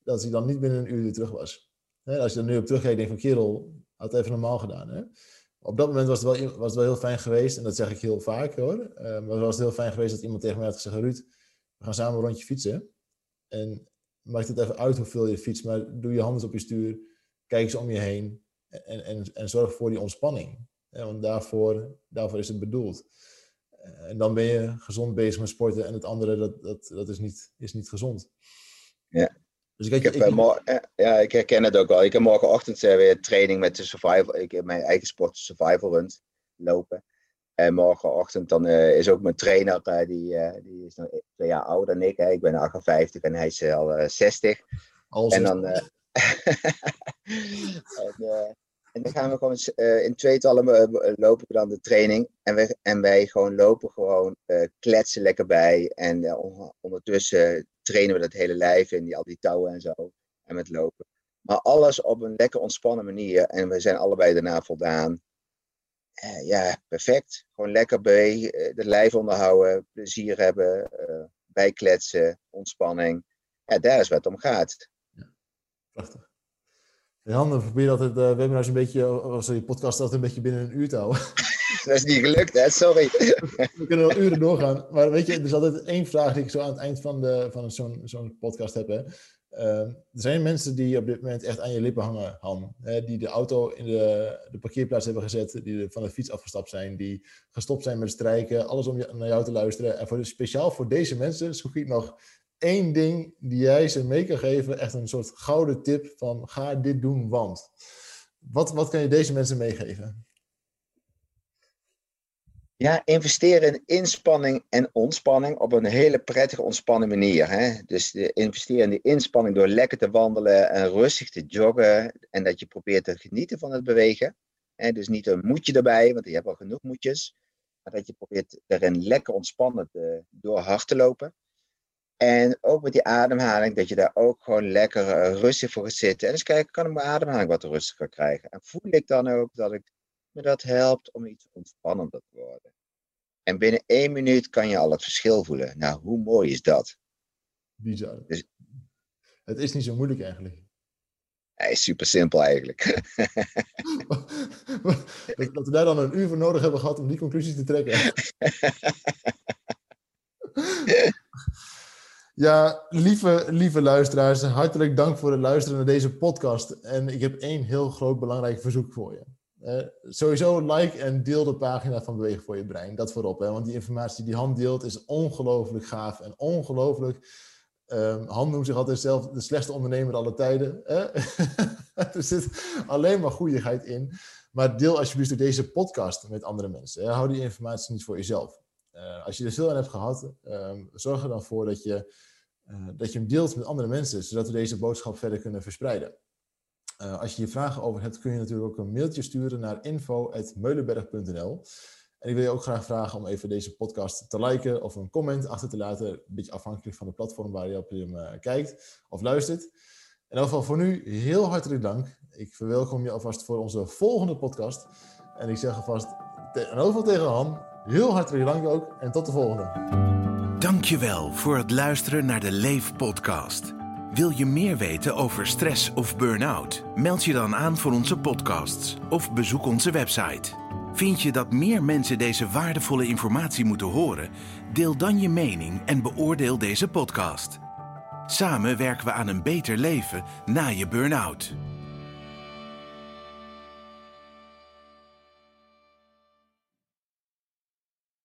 Dat ik dan niet binnen een uur weer terug was. Als je er nu op terugkijkt, denk van kerel, had even normaal gedaan. Hè? Op dat moment was het, wel, was het wel heel fijn geweest. En dat zeg ik heel vaak hoor. Uh, maar was het heel fijn geweest dat iemand tegen mij had gezegd: Ruud, we gaan samen een rondje fietsen. En maakt het even uit hoeveel je fietst. Maar doe je handen op je stuur. Kijk eens om je heen. En, en, en zorg voor die ontspanning. Want daarvoor, daarvoor is het bedoeld. Eh, en dan ben je gezond bezig met sporten en het andere, dat, dat, dat is, niet, is niet gezond. Ja. Dus ik, ik, heb, ik, eh, ja, ik herken het ook wel. Ik heb morgenochtend weer training met de survival. Ik heb mijn eigen sport survival run lopen. En morgenochtend dan uh, is ook mijn trainer, uh, die, uh, die is nog twee jaar ouder dan ik. Hè. Ik ben 58 en hij is al 60. Al en dan. (laughs) en, en dan gaan we gewoon in tweetallen lopen we dan de training. En, we, en wij gewoon lopen gewoon, kletsen lekker bij. En ondertussen trainen we dat hele lijf in, die, al die touwen en zo. En met lopen. Maar alles op een lekker ontspannen manier. En we zijn allebei daarna voldaan. Ja, perfect. Gewoon lekker bij, de lijf onderhouden, plezier hebben, bijkletsen, ontspanning. Ja, daar is wat het om gaat. Ja, prachtig. Jan, we proberen altijd uh, webinars een beetje, of sorry, podcast altijd een beetje binnen een uur te houden. (laughs) Dat is niet gelukt, hè? Sorry. (laughs) We kunnen wel uren doorgaan. Maar weet je, er is altijd één vraag die ik zo aan het eind van, de, van zo'n zo'n podcast heb. Hè. Uh, er zijn mensen die op dit moment echt aan je lippen hangen, Han. Hè, die de auto in de, de parkeerplaats hebben gezet, die van de fiets afgestapt zijn, die gestopt zijn met strijken, alles om je, naar jou te luisteren. En voor, speciaal voor deze mensen zoek ik nog één ding die jij ze mee kan geven, echt een soort gouden tip van ga dit doen, want. Wat, wat kan je deze mensen meegeven? Ja, investeren in inspanning en ontspanning op een hele prettige, ontspannen manier. Hè? Dus investeren in die inspanning door lekker te wandelen en rustig te joggen. En dat je probeert te genieten van het bewegen. Hè? Dus niet een moedje erbij, want je hebt al genoeg moedjes. Maar dat je probeert erin lekker ontspannen door hard te lopen. En ook met die ademhaling, dat je daar ook gewoon lekker uh, rustig voor gaat zitten. En eens kijken, kan ik mijn ademhaling wat rustiger krijgen? En voel ik dan ook dat ik, me dat helpt om iets ontspannender te worden? En binnen één minuut kan je al het verschil voelen. Nou, hoe mooi is dat? Bizar. Dus, het is niet zo moeilijk eigenlijk. Hij is super simpel eigenlijk. (laughs) dat, dat we daar dan een uur voor nodig hebben gehad om die conclusies te trekken. (laughs) Ja, lieve, lieve luisteraars, hartelijk dank voor het luisteren naar deze podcast. En ik heb één heel groot belangrijk verzoek voor je. Uh, sowieso like en deel de pagina van Bewegen voor je Brein. Dat voorop, hè? want die informatie die Han deelt is ongelooflijk gaaf en ongelooflijk. Um, Han noemt zich altijd zelf de slechtste ondernemer aller tijden. (laughs) Er zit alleen maar goeieheid in. Maar deel alsjeblieft deze podcast met andere mensen. Hè? Hou die informatie niet voor jezelf. Uh, als je er veel aan hebt gehad, um, zorg er dan voor dat je, uh, dat je hem deelt met andere mensen, zodat we deze boodschap verder kunnen verspreiden. Uh, als je hier vragen over hebt, kun je natuurlijk ook een mailtje sturen naar info.meulenberg.nl. En ik wil je ook graag vragen om even deze podcast te liken of een comment achter te laten. Een beetje afhankelijk van de platform waar je op hem kijkt of luistert. In elk geval voor nu heel hartelijk dank. Ik verwelkom je alvast voor onze volgende podcast. En ik zeg alvast elk geval tegen Han, Heel hartelijk dank ook en tot de volgende. Dankjewel voor het luisteren naar de Leef podcast. Wil je meer weten over stress of burn-out? Meld je dan aan voor onze podcasts of bezoek onze website. Vind je dat meer mensen deze waardevolle informatie moeten horen? Deel dan je mening en beoordeel deze podcast. Samen werken we aan een beter leven na je burn-out.